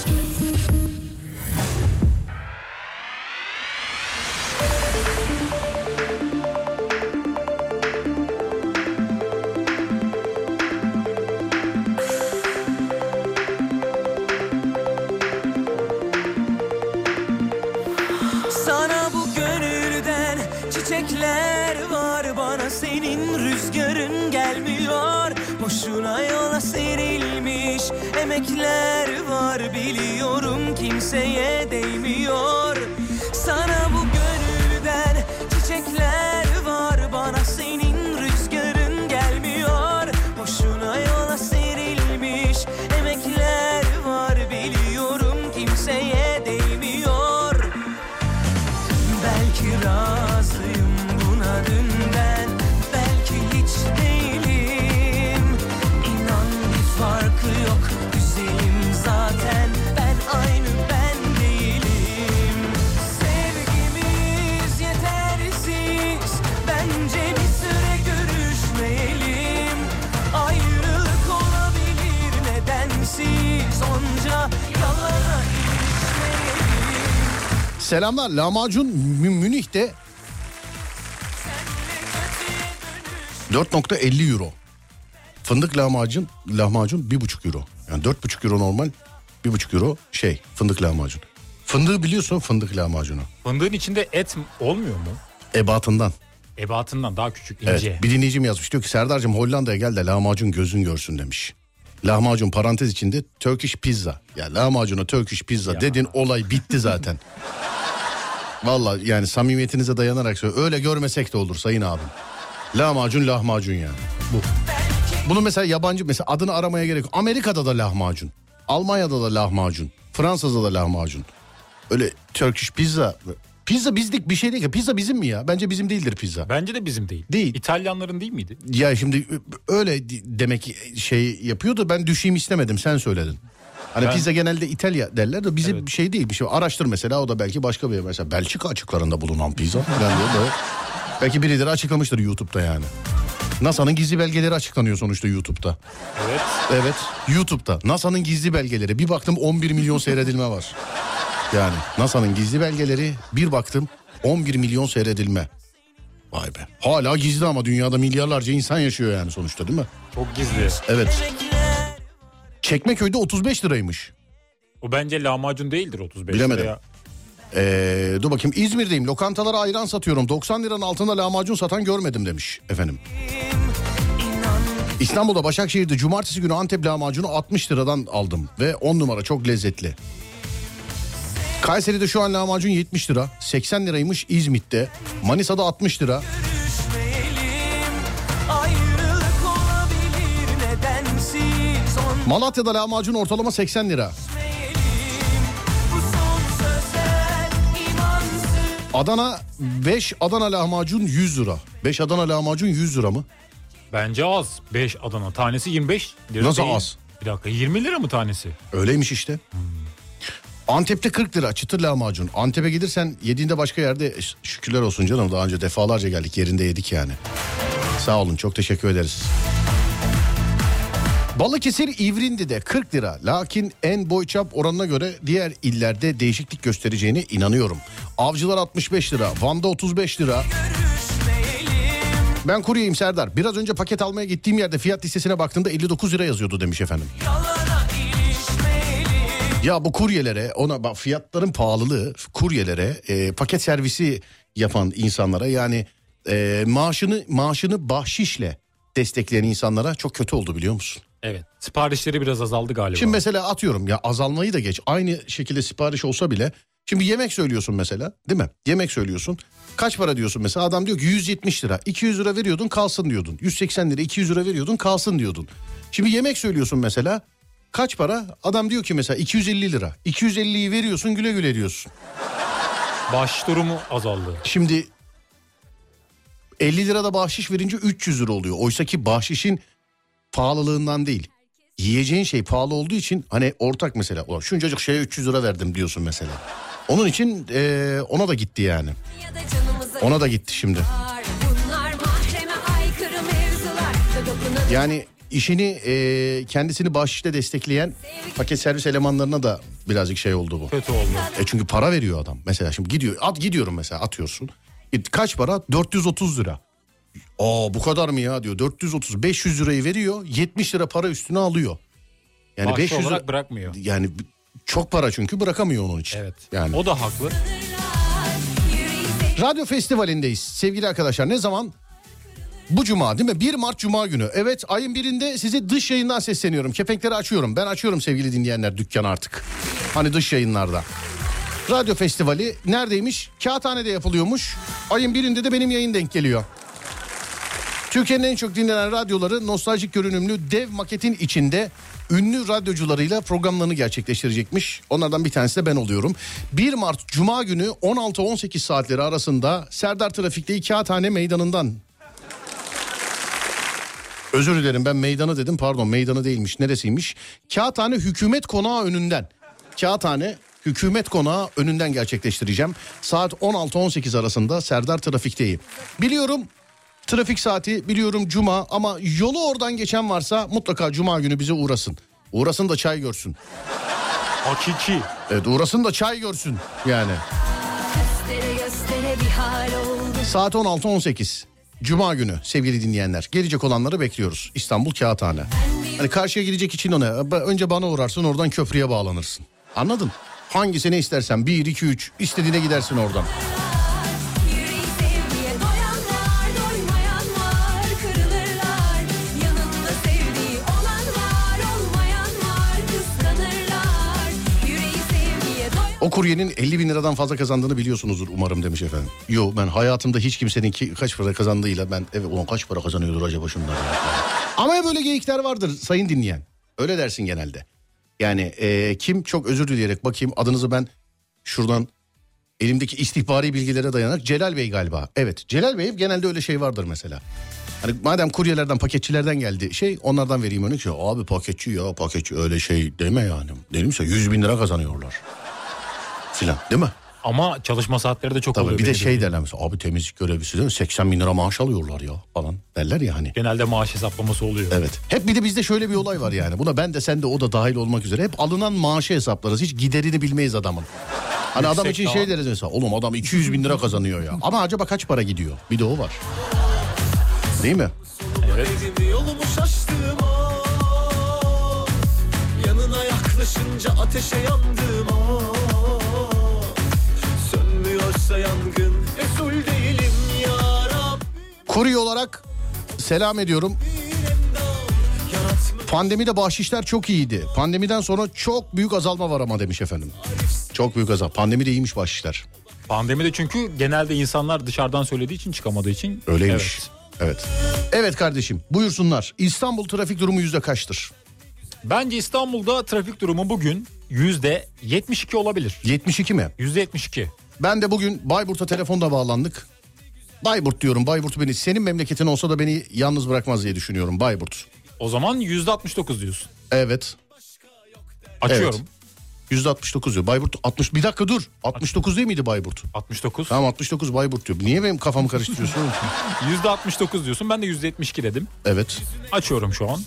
say it, baby. Selamlar. Lahmacun Mü- Münih'te 4.50 euro. Fındık lahmacun lahmacun 1.5 euro. Yani 4.5 euro normal 1.5 euro şey fındık lahmacun. Fındığı biliyorsun fındık lahmacunu. Fındığın içinde et olmuyor mu? Ebatından. Ebatından daha küçük ince. Evet bir dinleyicim yazmış diyor ki Serdar'cığım Hollanda'ya gel de lahmacun gözün görsün demiş. Lahmacun parantez içinde Turkish pizza. Ya lahmacuna Turkish pizza dedin olay bitti zaten. Vallahi yani samimiyetinize dayanarak söylüyorum. Öyle görmesek de olur sayın abim. Lahmacun lahmacun yani. Bu. Bunu mesela yabancı mesela adını aramaya gerek yok. Amerika'da da lahmacun. Almanya'da da lahmacun. Fransa'da da lahmacun. Öyle Turkish pizza. Pizza bizlik bir şey değil ki. Pizza bizim mi ya? Bence bizim değildir pizza. Bence de bizim değil. Değil. İtalyanların değil miydi? Ya şimdi öyle demek şey yapıyordu ben düşeyim istemedim sen söyledin. Hani Ben- pizza genelde İtalya derler de bizim Evet. bir şey değil bir şey. Araştır mesela o da belki başka bir mesela Belçika açıklarında bulunan pizza diye de belki birileri açıklamıştır YouTube'da yani. NASA'nın gizli belgeleri açıklanıyor sonuçta YouTube'da. Evet. Evet YouTube'da NASA'nın gizli belgeleri bir baktım 11 milyon seyredilme var. Yani NASA'nın gizli belgeleri bir baktım 11 milyon seyredilme. Vay be. Hala gizli ama dünyada milyarlarca insan yaşıyor yani sonuçta değil mi? Çok gizli. Evet. Çekmeköy'de 35 liraymış. O bence lahmacun değildir 35 Bilemedim. liraya. Ee, dur bakayım İzmir'deyim lokantalara ayran satıyorum 90 liranın altında lahmacun satan görmedim demiş efendim. İstanbul'da Başakşehir'de cumartesi günü Antep lahmacunu 60 liradan aldım ve 10 numara çok lezzetli. Kayseri'de şu an lahmacun 70 lira 80 liraymış İzmit'te Manisa'da 60 lira Malatya'da lahmacun ortalama 80 lira Adana 5 Adana lahmacun 100 lira 5 Adana lahmacun 100 lira mı? Bence az. 5 Adana. Tanesi 25 lira Nasıl değil. az? Bir dakika 20 lira mı tanesi? Öyleymiş işte. Antep'te 40 lira çıtır lahmacun. Antep'e gelirsen yediğinde başka yerde şükürler olsun canım. Daha önce defalarca geldik yerinde yedik yani. Sağ olun çok teşekkür ederiz. Balıkesir İvrindi'de 40 lira. Lakin en boyçap oranına göre diğer illerde değişiklik göstereceğine inanıyorum. Avcılar 65 lira. Van'da 35 lira. Ben kuryeyim Serdar. Biraz önce paket almaya gittiğim yerde fiyat listesine baktığımda 59 lira yazıyordu demiş efendim. Ya bu kuryelere ona bak fiyatların pahalılığı kuryelere e, paket servisi yapan insanlara yani e, maaşını maaşını bahşişle destekleyen insanlara çok kötü oldu biliyor musun? Evet. Siparişleri biraz azaldı galiba. Şimdi mesela atıyorum ya azalmayı da geç aynı şekilde sipariş olsa bile şimdi yemek söylüyorsun mesela değil mi? Yemek söylüyorsun kaç para diyorsun mesela adam diyor ki 170 lira 200 lira veriyordun kalsın diyordun 180 lira 200 lira veriyordun kalsın diyordun. Şimdi yemek söylüyorsun mesela kaç para adam diyor ki mesela 250 lira 250'yi veriyorsun güle güle diyorsun. Bağış durumu azaldı. Şimdi 50 lirada bahşiş verince 300 lira oluyor. Oysa ki bahşişin pahalılığından değil. Yiyeceğin şey pahalı olduğu için hani ortak mesela. Ulan şuncacık şeye 300 lira verdim diyorsun mesela. Onun için eee, ona da gitti yani. Ona da gitti şimdi. Yani işini eee, kendisini bahşişle destekleyen paket servis elemanlarına da birazcık şey oldu bu. Kötü oldu. E çünkü para veriyor adam. Mesela şimdi gidiyor at gidiyorum mesela atıyorsun. E, Kaç para? 430 lira. Aa bu kadar mı ya diyor. 430 500 lirayı veriyor. 70 lira para üstüne alıyor. Yani Bağış 500 olarak lira- bırakmıyor. yani çok para çünkü bırakamıyor onun için. Evet. Yani O da haklı. Radyo Festivali'ndeyiz sevgili arkadaşlar. Ne zaman? Bu cuma değil mi? 1 Mart Cuma günü. Evet ayın birinde size dış yayından sesleniyorum. Kepenkleri açıyorum. Ben açıyorum sevgili dinleyenler dükkan artık. Hani dış yayınlarda. Radyo Festivali neredeymiş? Kağıthane'de yapılıyormuş. Ayın birinde de benim yayın denk geliyor. Türkiye'nin en çok dinlenen radyoları nostaljik görünümlü dev maketin içinde ünlü radyocularıyla programlarını gerçekleştirecekmiş. Onlardan bir tanesi de ben oluyorum. 1 Mart Cuma günü 16-18 saatleri arasında Serdar Trafik'te Kağıthane Meydanı'ndan Özür dilerim ben meydanı dedim pardon meydanı değilmiş neresiymiş? Kağıthane Hükümet Konağı önünden. Kağıthane Hükümet Konağı önünden gerçekleştireceğim. Saat 16-18 arasında Serdar Trafik'teyim. Biliyorum trafik saati biliyorum cuma ama yolu oradan geçen varsa mutlaka cuma günü bize uğrasın. Uğrasın da çay görsün. Hakiki. Evet uğrasın da çay görsün yani. Saat 16-18. Cuma günü sevgili dinleyenler. Gelecek olanları bekliyoruz. İstanbul Kağıthane. Hani karşıya gidecek için o ne? Önce bana uğrarsın oradan köprüye bağlanırsın. Anladın? Hangisini istersen 1, 2, 3 istediğine gidersin oradan. O kuryenin 50 bin liradan fazla kazandığını biliyorsunuzdur umarım demiş efendim. Yo ben hayatımda hiç kimsenin ki, kaç para kazandığıyla ben evet ulan kaç para kazanıyordur acaba şunlar. ya? Ama böyle geyikler vardır sayın dinleyen. Öyle dersin genelde. Yani e, kim çok özür dileyerek bakayım adınızı ben şuradan elimdeki istihbari bilgilere dayanarak Celal Bey galiba. Evet Celal Bey genelde öyle şey vardır mesela. Hani madem kuryelerden paketçilerden geldi şey onlardan vereyim örnek ya abi paketçi ya paketçi öyle şey deme yani. Denimse 100 bin lira kazanıyorlar. Filan değil mi? Ama çalışma saatleri de çok Tabii oluyor. bir de şey derler mesela abi temizlik görevlisi değil mi? 80 bin lira maaş alıyorlar ya falan derler ya hani. Genelde maaş hesaplaması oluyor. Evet. Hep bir de bizde şöyle bir olay var yani. Buna ben de sen de o da dahil olmak üzere. Hep alınan maaşı hesaplarız. Hiç giderini bilmeyiz adamın. Hani adam için şey deriz mesela. Oğlum adam 200 bin lira kazanıyor ya. Ama acaba kaç para gidiyor? Bir de o var. Değil mi? Ah. Yanına yaklaşınca ateşe yandım Kurye olarak selam ediyorum. Pandemide bahşişler çok iyiydi. Pandemiden sonra çok büyük azalma var ama demiş efendim. Çok büyük azal. Pandemide iyiymiş bahşişler. Pandemide çünkü genelde insanlar dışarıdan söylediği için çıkamadığı için. Öyleymiş. Evet. Evet. Evet kardeşim buyursunlar. İstanbul trafik durumu yüzde kaçtır? Bence İstanbul'da trafik durumu bugün yüzde 72 olabilir. 72 mi? Yüzde 72. Ben de bugün Bayburt'a telefonda bağlandık. Bayburt diyorum. Bayburt beni senin memleketin olsa da beni yalnız bırakmaz diye düşünüyorum Bayburt. O zaman yüzde 69 diyorsun. Evet. Açıyorum. Yüzde 69 diyor. Bayburt 60. Bir dakika dur. 69 değil miydi Bayburt? 69. Tamam 69 Bayburt diyor. Niye benim kafamı karıştırıyorsun? [laughs] Yüzde 69 diyorsun. Ben de yüzde 72 dedim. evet. Açıyorum şu an.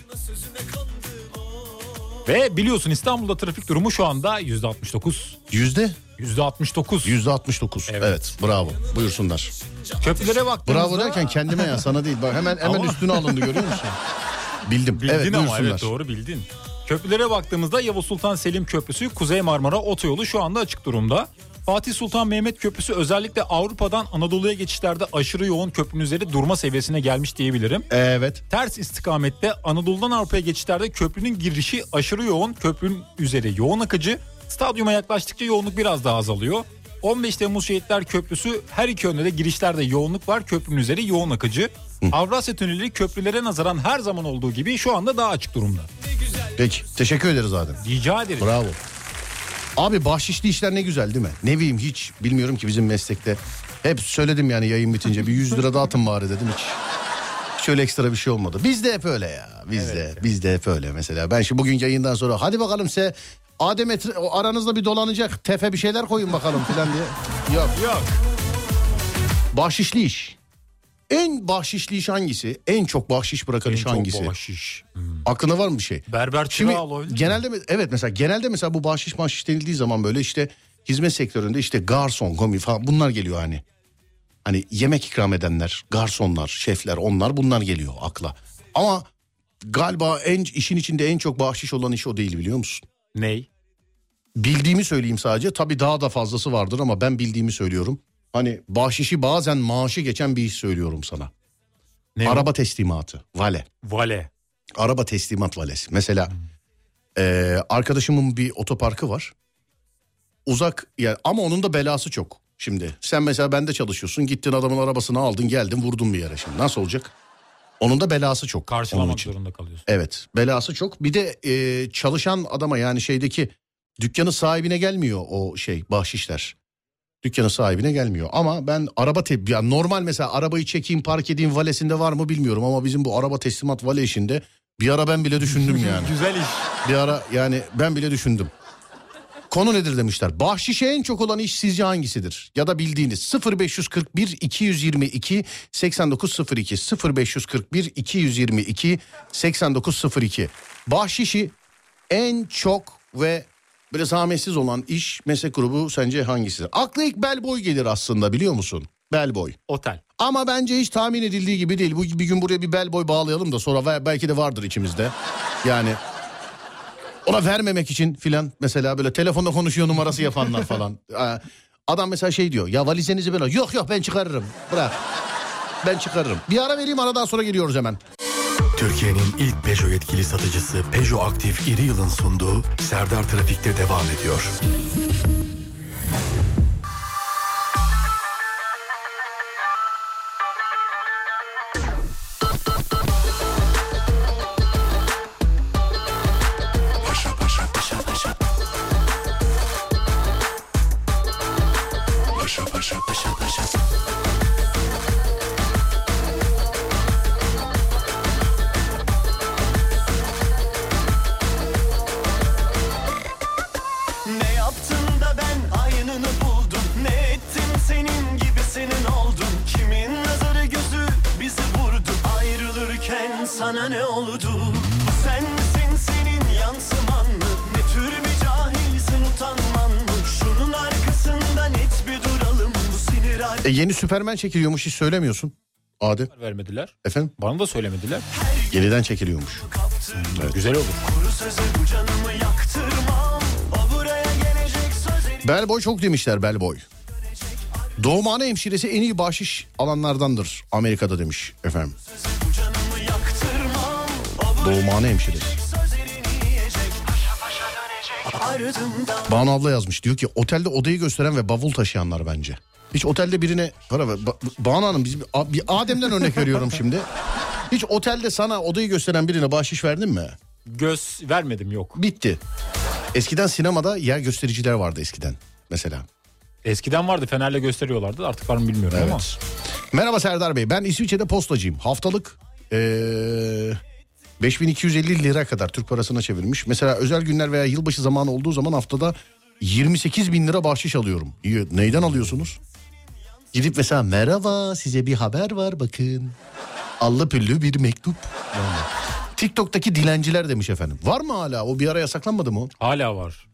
Ve biliyorsun İstanbul'da trafik durumu şu anda yüzde 69. Yüzde? Yüzde 69. Yüzde 69. Evet. Evet. Bravo. Buyursunlar. Köprülere baktığımızda... Bravo derken kendime ya sana değil. Bak hemen hemen Ama- üstüne alındı görüyor musun? Bildim. Bildin evet ama buyursunlar. evet doğru bildin. Köprülere baktığımızda Yavuz Sultan Selim Köprüsü, Kuzey Marmara Otoyolu şu anda açık durumda. Fatih Sultan Mehmet Köprüsü özellikle Avrupa'dan Anadolu'ya geçişlerde aşırı yoğun köprünün üzeri durma seviyesine gelmiş diyebilirim. Evet. Ters istikamette Anadolu'dan Avrupa'ya geçişlerde köprünün girişi aşırı yoğun, köprünün üzeri yoğun akıcı. Stadyuma yaklaştıkça yoğunluk biraz daha azalıyor. 15 Temmuz Şehitler Köprüsü her iki yönde de girişlerde yoğunluk var. Köprünün üzeri yoğun akıcı. Avrasya Tüneli köprülere nazaran her zaman olduğu gibi şu anda daha açık durumda. Peki. Teşekkür ederiz Adem. Rica ederim. Bravo. Abi bahşişli işler ne güzel değil mi? Ne bileyim hiç bilmiyorum ki bizim meslekte. Hep söyledim yani yayın bitince bir 100 lira dağıtın bari dedim hiç. Hiç öyle ekstra bir şey olmadı. Bizde hep öyle ya. Bizde bizde hep öyle mesela. Ben şu bugün yayından sonra hadi bakalım size Adem etre- o aranızda bir dolanacak tefe bir şeyler koyun bakalım filan diye. Yok. Yok. Bahşişli iş. En bahşişli iş hangisi? En çok bahşiş bırakan En iş çok hangisi? bahşiş. Aklına var mı bir şey? Berber çırağı olabilir. genelde mi- evet mesela genelde mesela bu bahşiş bahşiş denildiği zaman böyle işte hizmet sektöründe işte garson, komi falan bunlar geliyor hani. Hani yemek ikram edenler, garsonlar, şefler onlar bunlar geliyor akla. Ama galiba en işin içinde en çok bahşiş olan iş o değil biliyor musun? Ney? Bildiğimi söyleyeyim sadece. Tabii daha da fazlası vardır ama ben bildiğimi söylüyorum. Hani bahşişi bazen maaşı geçen bir iş söylüyorum sana. Ne? Araba teslimatı, vale. Vale. Araba teslimat valesi. Mesela eee, arkadaşımın bir otoparkı var. Uzak yani ama onun da belası çok. Şimdi sen mesela bende çalışıyorsun gittin adamın arabasını aldın geldin vurdun bir yere şimdi nasıl olacak? Onun da belası çok. Karşılamak için. zorunda kalıyorsun. Evet belası çok. Bir de eee, çalışan adama yani şeydeki dükkanı sahibine gelmiyor o şey bahşişler. Dükkanın sahibine gelmiyor. Ama ben araba te yani normal mesela arabayı çekeyim park edeyim valesinde var mı bilmiyorum ama bizim bu araba teslimat vale işinde bir ara ben bile düşündüm [laughs] yani. Güzel iş. bir ara yani ben bile düşündüm. Konu nedir demişler. Bahşişe en çok olan iş sizce hangisidir? Ya da bildiğiniz 0541 222 8902 0541 222 8902 Bahşişi en çok ve böyle zahmetsiz olan iş meslek grubu sence hangisidir? Akla ilk bellboy gelir aslında biliyor musun? Bellboy. Otel. Ama bence hiç tahmin edildiği gibi değil. Bu bir gün buraya bir bel boy bağlayalım da sonra belki de vardır içimizde. Yani ona vermemek için filan mesela böyle telefonda konuşuyor numarası yapanlar falan. Aa, [laughs] Adam mesela şey diyor ya valizinizi böyle yok yok ben çıkarırım bırak. Ben çıkarırım. Bir ara vereyim aradan sonra geliyoruz hemen. Türkiye'nin ilk Peugeot yetkili satıcısı Peugeot Aktif İri Yıl'ın sunduğu Serdar Trafik'te devam ediyor. Yeni Süpermen çekiliyormuş hiç söylemiyorsun. Adem Vermediler. efendim Bana da söylemediler. yeniden çekiliyormuş. Güzel olur. Bellboy çok demişler Bellboy. Doğumhane hemşiresi en iyi bahşiş alanlardandır Amerika'da demiş efendim. Doğumhane hemşiresi. Banu abla yazmış diyor ki otelde odayı gösteren ve bavul taşıyanlar bence. Hiç otelde birine para ver. Ba- Banu Hanım biz bir, Adem'den örnek veriyorum şimdi. Hiç otelde sana odayı gösteren birine bahşiş verdin mi? Göz vermedim yok. Bitti. Eskiden sinemada yer göstericiler vardı eskiden mesela. Eskiden vardı Fener'le gösteriyorlardı artık var mı bilmiyorum ama. Evet. Merhaba Serdar Bey. Ben İsviçre'de postacıyım. Haftalık eee 5250 lira kadar Türk parasına çevirmiş. Mesela özel günler veya yılbaşı zamanı olduğu zaman haftada 28 bin lira bahşiş alıyorum. İyi, Neyden alıyorsunuz? Gidip mesela merhaba size bir haber var bakın. Allı püllü bir mektup. Yani. TikTok'taki dilenciler demiş efendim. Var mı hala? O bir ara yasaklanmadı mı? Hala var.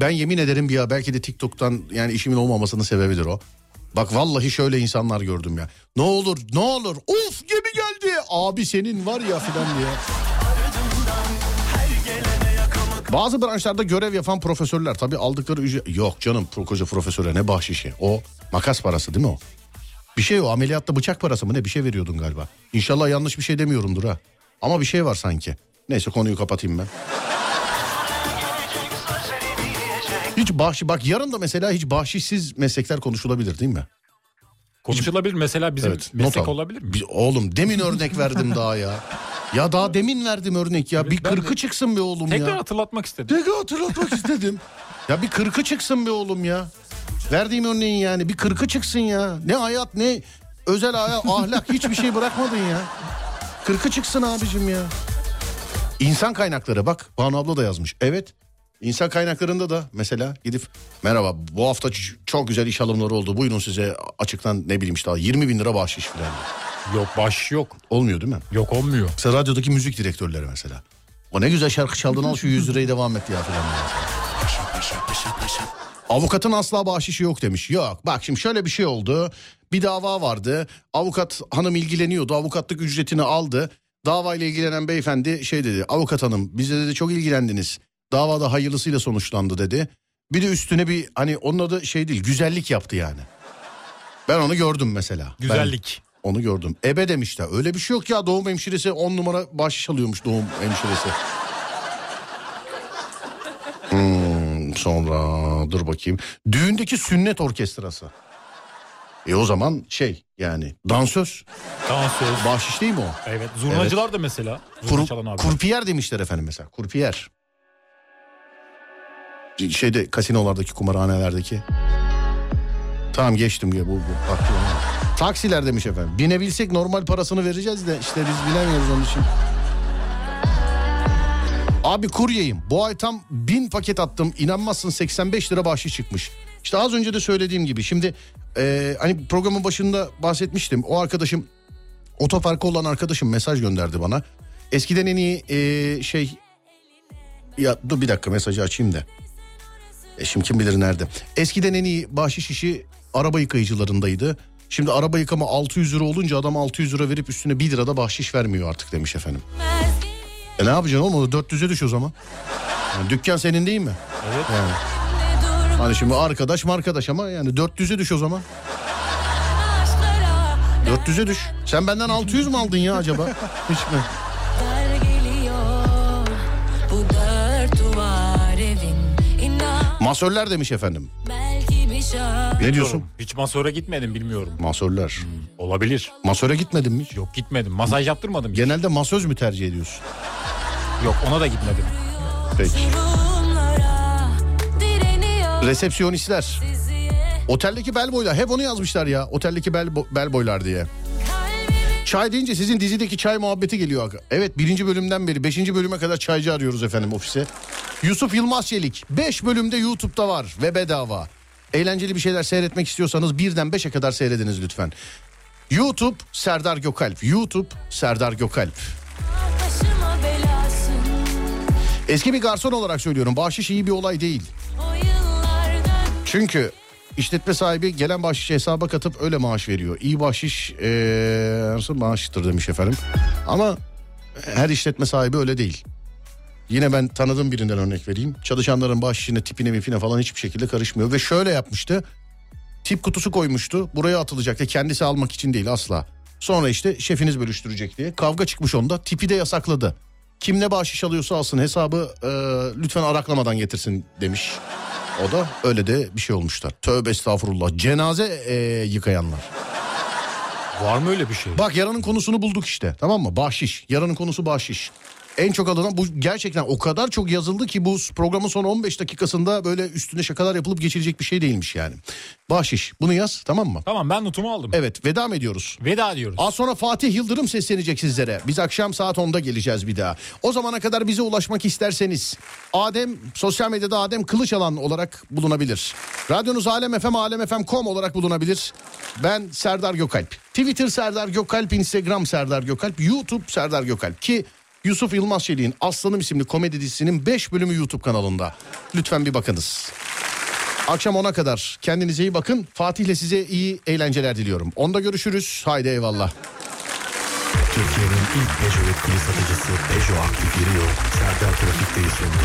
Ben yemin ederim ya belki de TikTok'tan yani işimin olmamasının sebebidir o. Bak vallahi şöyle insanlar gördüm ya. Ne olur ne olur of gemi geldi abi senin var ya filan diye. Bazı branşlarda görev yapan profesörler tabii aldıkları ücret... Yok canım koca profesöre ne bahşişi o makas parası değil mi o? Bir şey o ameliyatta bıçak parası mı ne bir şey veriyordun galiba. İnşallah yanlış bir şey demiyorumdur ha. Ama bir şey var sanki. Neyse konuyu kapatayım ben. Hiç bahşiş bak yarın da mesela hiç bahşişsiz meslekler konuşulabilir değil mi? Konuşulabilir mesela bizim Evet, meslek olabilir mi? Bir- oğlum demin örnek verdim daha ya. Ya daha demin verdim örnek ya. Bir ben de- kırkı çıksın be oğlum Tekrar ya. hatırlatmak istedim. Tekrar hatırlatmak istedim. Ya bir kırkı çıksın be oğlum ya. Verdiğim örneğin yani bir kırkı çıksın ya. Ne hayat ne özel ahlak hiçbir şey bırakmadın ya. Kırkı çıksın abicim ya. İnsan kaynakları bak Banu abla da yazmış. Evet İnsan kaynaklarında da mesela gidip merhaba bu hafta çok güzel iş alımları oldu. Buyurun size açıktan ne bileyim işte 20 bin lira bahşiş falan. Yok baş yok. Olmuyor değil mi? Yok olmuyor. Mesela radyodaki müzik direktörleri mesela. O ne güzel şarkı çaldın al şu 100 lirayı devam et ya falan. Avukatın asla bahşişi yok demiş. Yok bak şimdi şöyle bir şey oldu. Bir dava vardı. Avukat hanım ilgileniyordu. Avukatlık ücretini aldı. Davayla ilgilenen beyefendi şey dedi. Avukat hanım bize dedi çok ilgilendiniz. Davada hayırlısıyla sonuçlandı dedi. Bir de üstüne bir hani onun adı şey değil güzellik yaptı yani. Ben onu gördüm mesela. Ben- Güzellik. onu gördüm. Ebe demişler. Öyle bir şey yok ya doğum hemşiresi 10 numara bahşiş alıyormuş doğum hemşiresi. Hmm, sonra dur bakayım. Düğündeki sünnet orkestrası. E o zaman şey yani dansöz. Dansöz. Bahşiş değil mi o? Evet. Zurnacılar da mesela. Zurna Kur, kurpiyer demişler efendim mesela. Kurpiyer. Şeyde kasinolardaki kumarhanelerdeki. Tamam geçtim ya bu, bu. Taksiler demiş efendim. Binebilsek normal parasını vereceğiz de işte biz bilemiyoruz onun için. Abi kuryeyim. Bu ay tam bin paket attım. İnanmazsın 85 lira bahşiş çıkmış. İşte az önce de söylediğim gibi. Şimdi e, hani programın başında bahsetmiştim. O arkadaşım otoparkı olan arkadaşım mesaj gönderdi bana. Eskiden en iyi e, şey... Ya dur bir dakika mesajı açayım da. E şimdi kim bilir nerede. Eskiden en iyi bahşiş işi araba yıkayıcılarındaydı. Şimdi araba yıkama 600 lira olunca adam 600 lira verip üstüne 1 lira da bahşiş vermiyor artık demiş efendim. E ne yapacaksın oğlum? O da 400'e düş o zaman. Yani dükkan senin değil mi? Evet. Yani. Hani şimdi arkadaş mı arkadaş ama yani 400'e düş o zaman. 400'e düş. Sen benden 600 mü aldın ya acaba? Hiç mi? Masörler demiş efendim. Ne diyorsun? Hiç masöre gitmedim bilmiyorum. Masörler. Olabilir. Masöre gitmedin mi? hiç? Yok gitmedim. Masaj yaptırmadım. hiç. Genelde masöz mü tercih ediyorsun? Yok ona da gitmedim. Peki. Resepsiyonistler. Oteldeki bellboylar. Hep onu yazmışlar ya. Oteldeki bell- bellboylar diye. Çay deyince sizin dizideki çay muhabbeti geliyor. Evet birinci bölümden beri beşinci bölüme kadar çaycı arıyoruz efendim ofise. Yusuf Yılmaz Çelik. Beş bölümde YouTube'da var ve bedava. Eğlenceli bir şeyler seyretmek istiyorsanız birden beşe kadar seyrediniz lütfen. YouTube Serdar Gökalp. YouTube Serdar Gökalp. Eski bir garson olarak söylüyorum. Bahşiş iyi bir olay değil. Çünkü işletme sahibi gelen bahşişi hesaba katıp öyle maaş veriyor. İyi bahşiş ee, nasıl maaştır demiş efendim. Ama her işletme sahibi öyle değil. Yine ben tanıdığım birinden örnek vereyim. Çalışanların bahşişine, tipine, mipine falan hiçbir şekilde karışmıyor. Ve şöyle yapmıştı. Tip kutusu koymuştu. Buraya atılacaktı. Kendisi almak için değil asla. Sonra işte şefiniz bölüştürecek diye. Kavga çıkmış onda. Tipi de yasakladı. Kim ne bahşiş alıyorsa alsın hesabı e, lütfen araklamadan getirsin demiş. O da öyle de bir şey olmuşlar. Tövbe estağfurullah. Cenaze e, yıkayanlar. Var mı öyle bir şey? Bak yaranın konusunu bulduk işte tamam mı? Bahşiş. Yaranın konusu bahşiş. En çok alınan bu gerçekten o kadar çok yazıldı ki bu programın son 15 dakikasında böyle üstüne şakalar yapılıp geçilecek bir şey değilmiş yani. Bahşiş bunu yaz tamam mı? Tamam ben notumu aldım. Evet veda mı ediyoruz? Veda diyoruz. Az sonra Fatih Yıldırım seslenecek sizlere. Biz akşam saat 10'da geleceğiz bir daha. O zamana kadar bize ulaşmak isterseniz Adem sosyal medyada Adem Kılıçalan olarak bulunabilir. Radyonuz Alem FM alemfm.com olarak bulunabilir. Ben Serdar Gökalp. Twitter Serdar Gökalp, Instagram Serdar Gökalp, YouTube Serdar Gökalp ki Yusuf Yılmaz Çelik'in Aslanım isimli komedi dizisinin 5 bölümü YouTube kanalında. Lütfen bir bakınız. Akşam 10'a kadar kendinize iyi bakın. Fatih'le size iyi eğlenceler diliyorum. Onda görüşürüz. Haydi eyvallah. Türkiye'nin ilk Peugeot yetkili satıcısı Peugeot Aktif Iriyo Serdar Trafik'teyi sundu.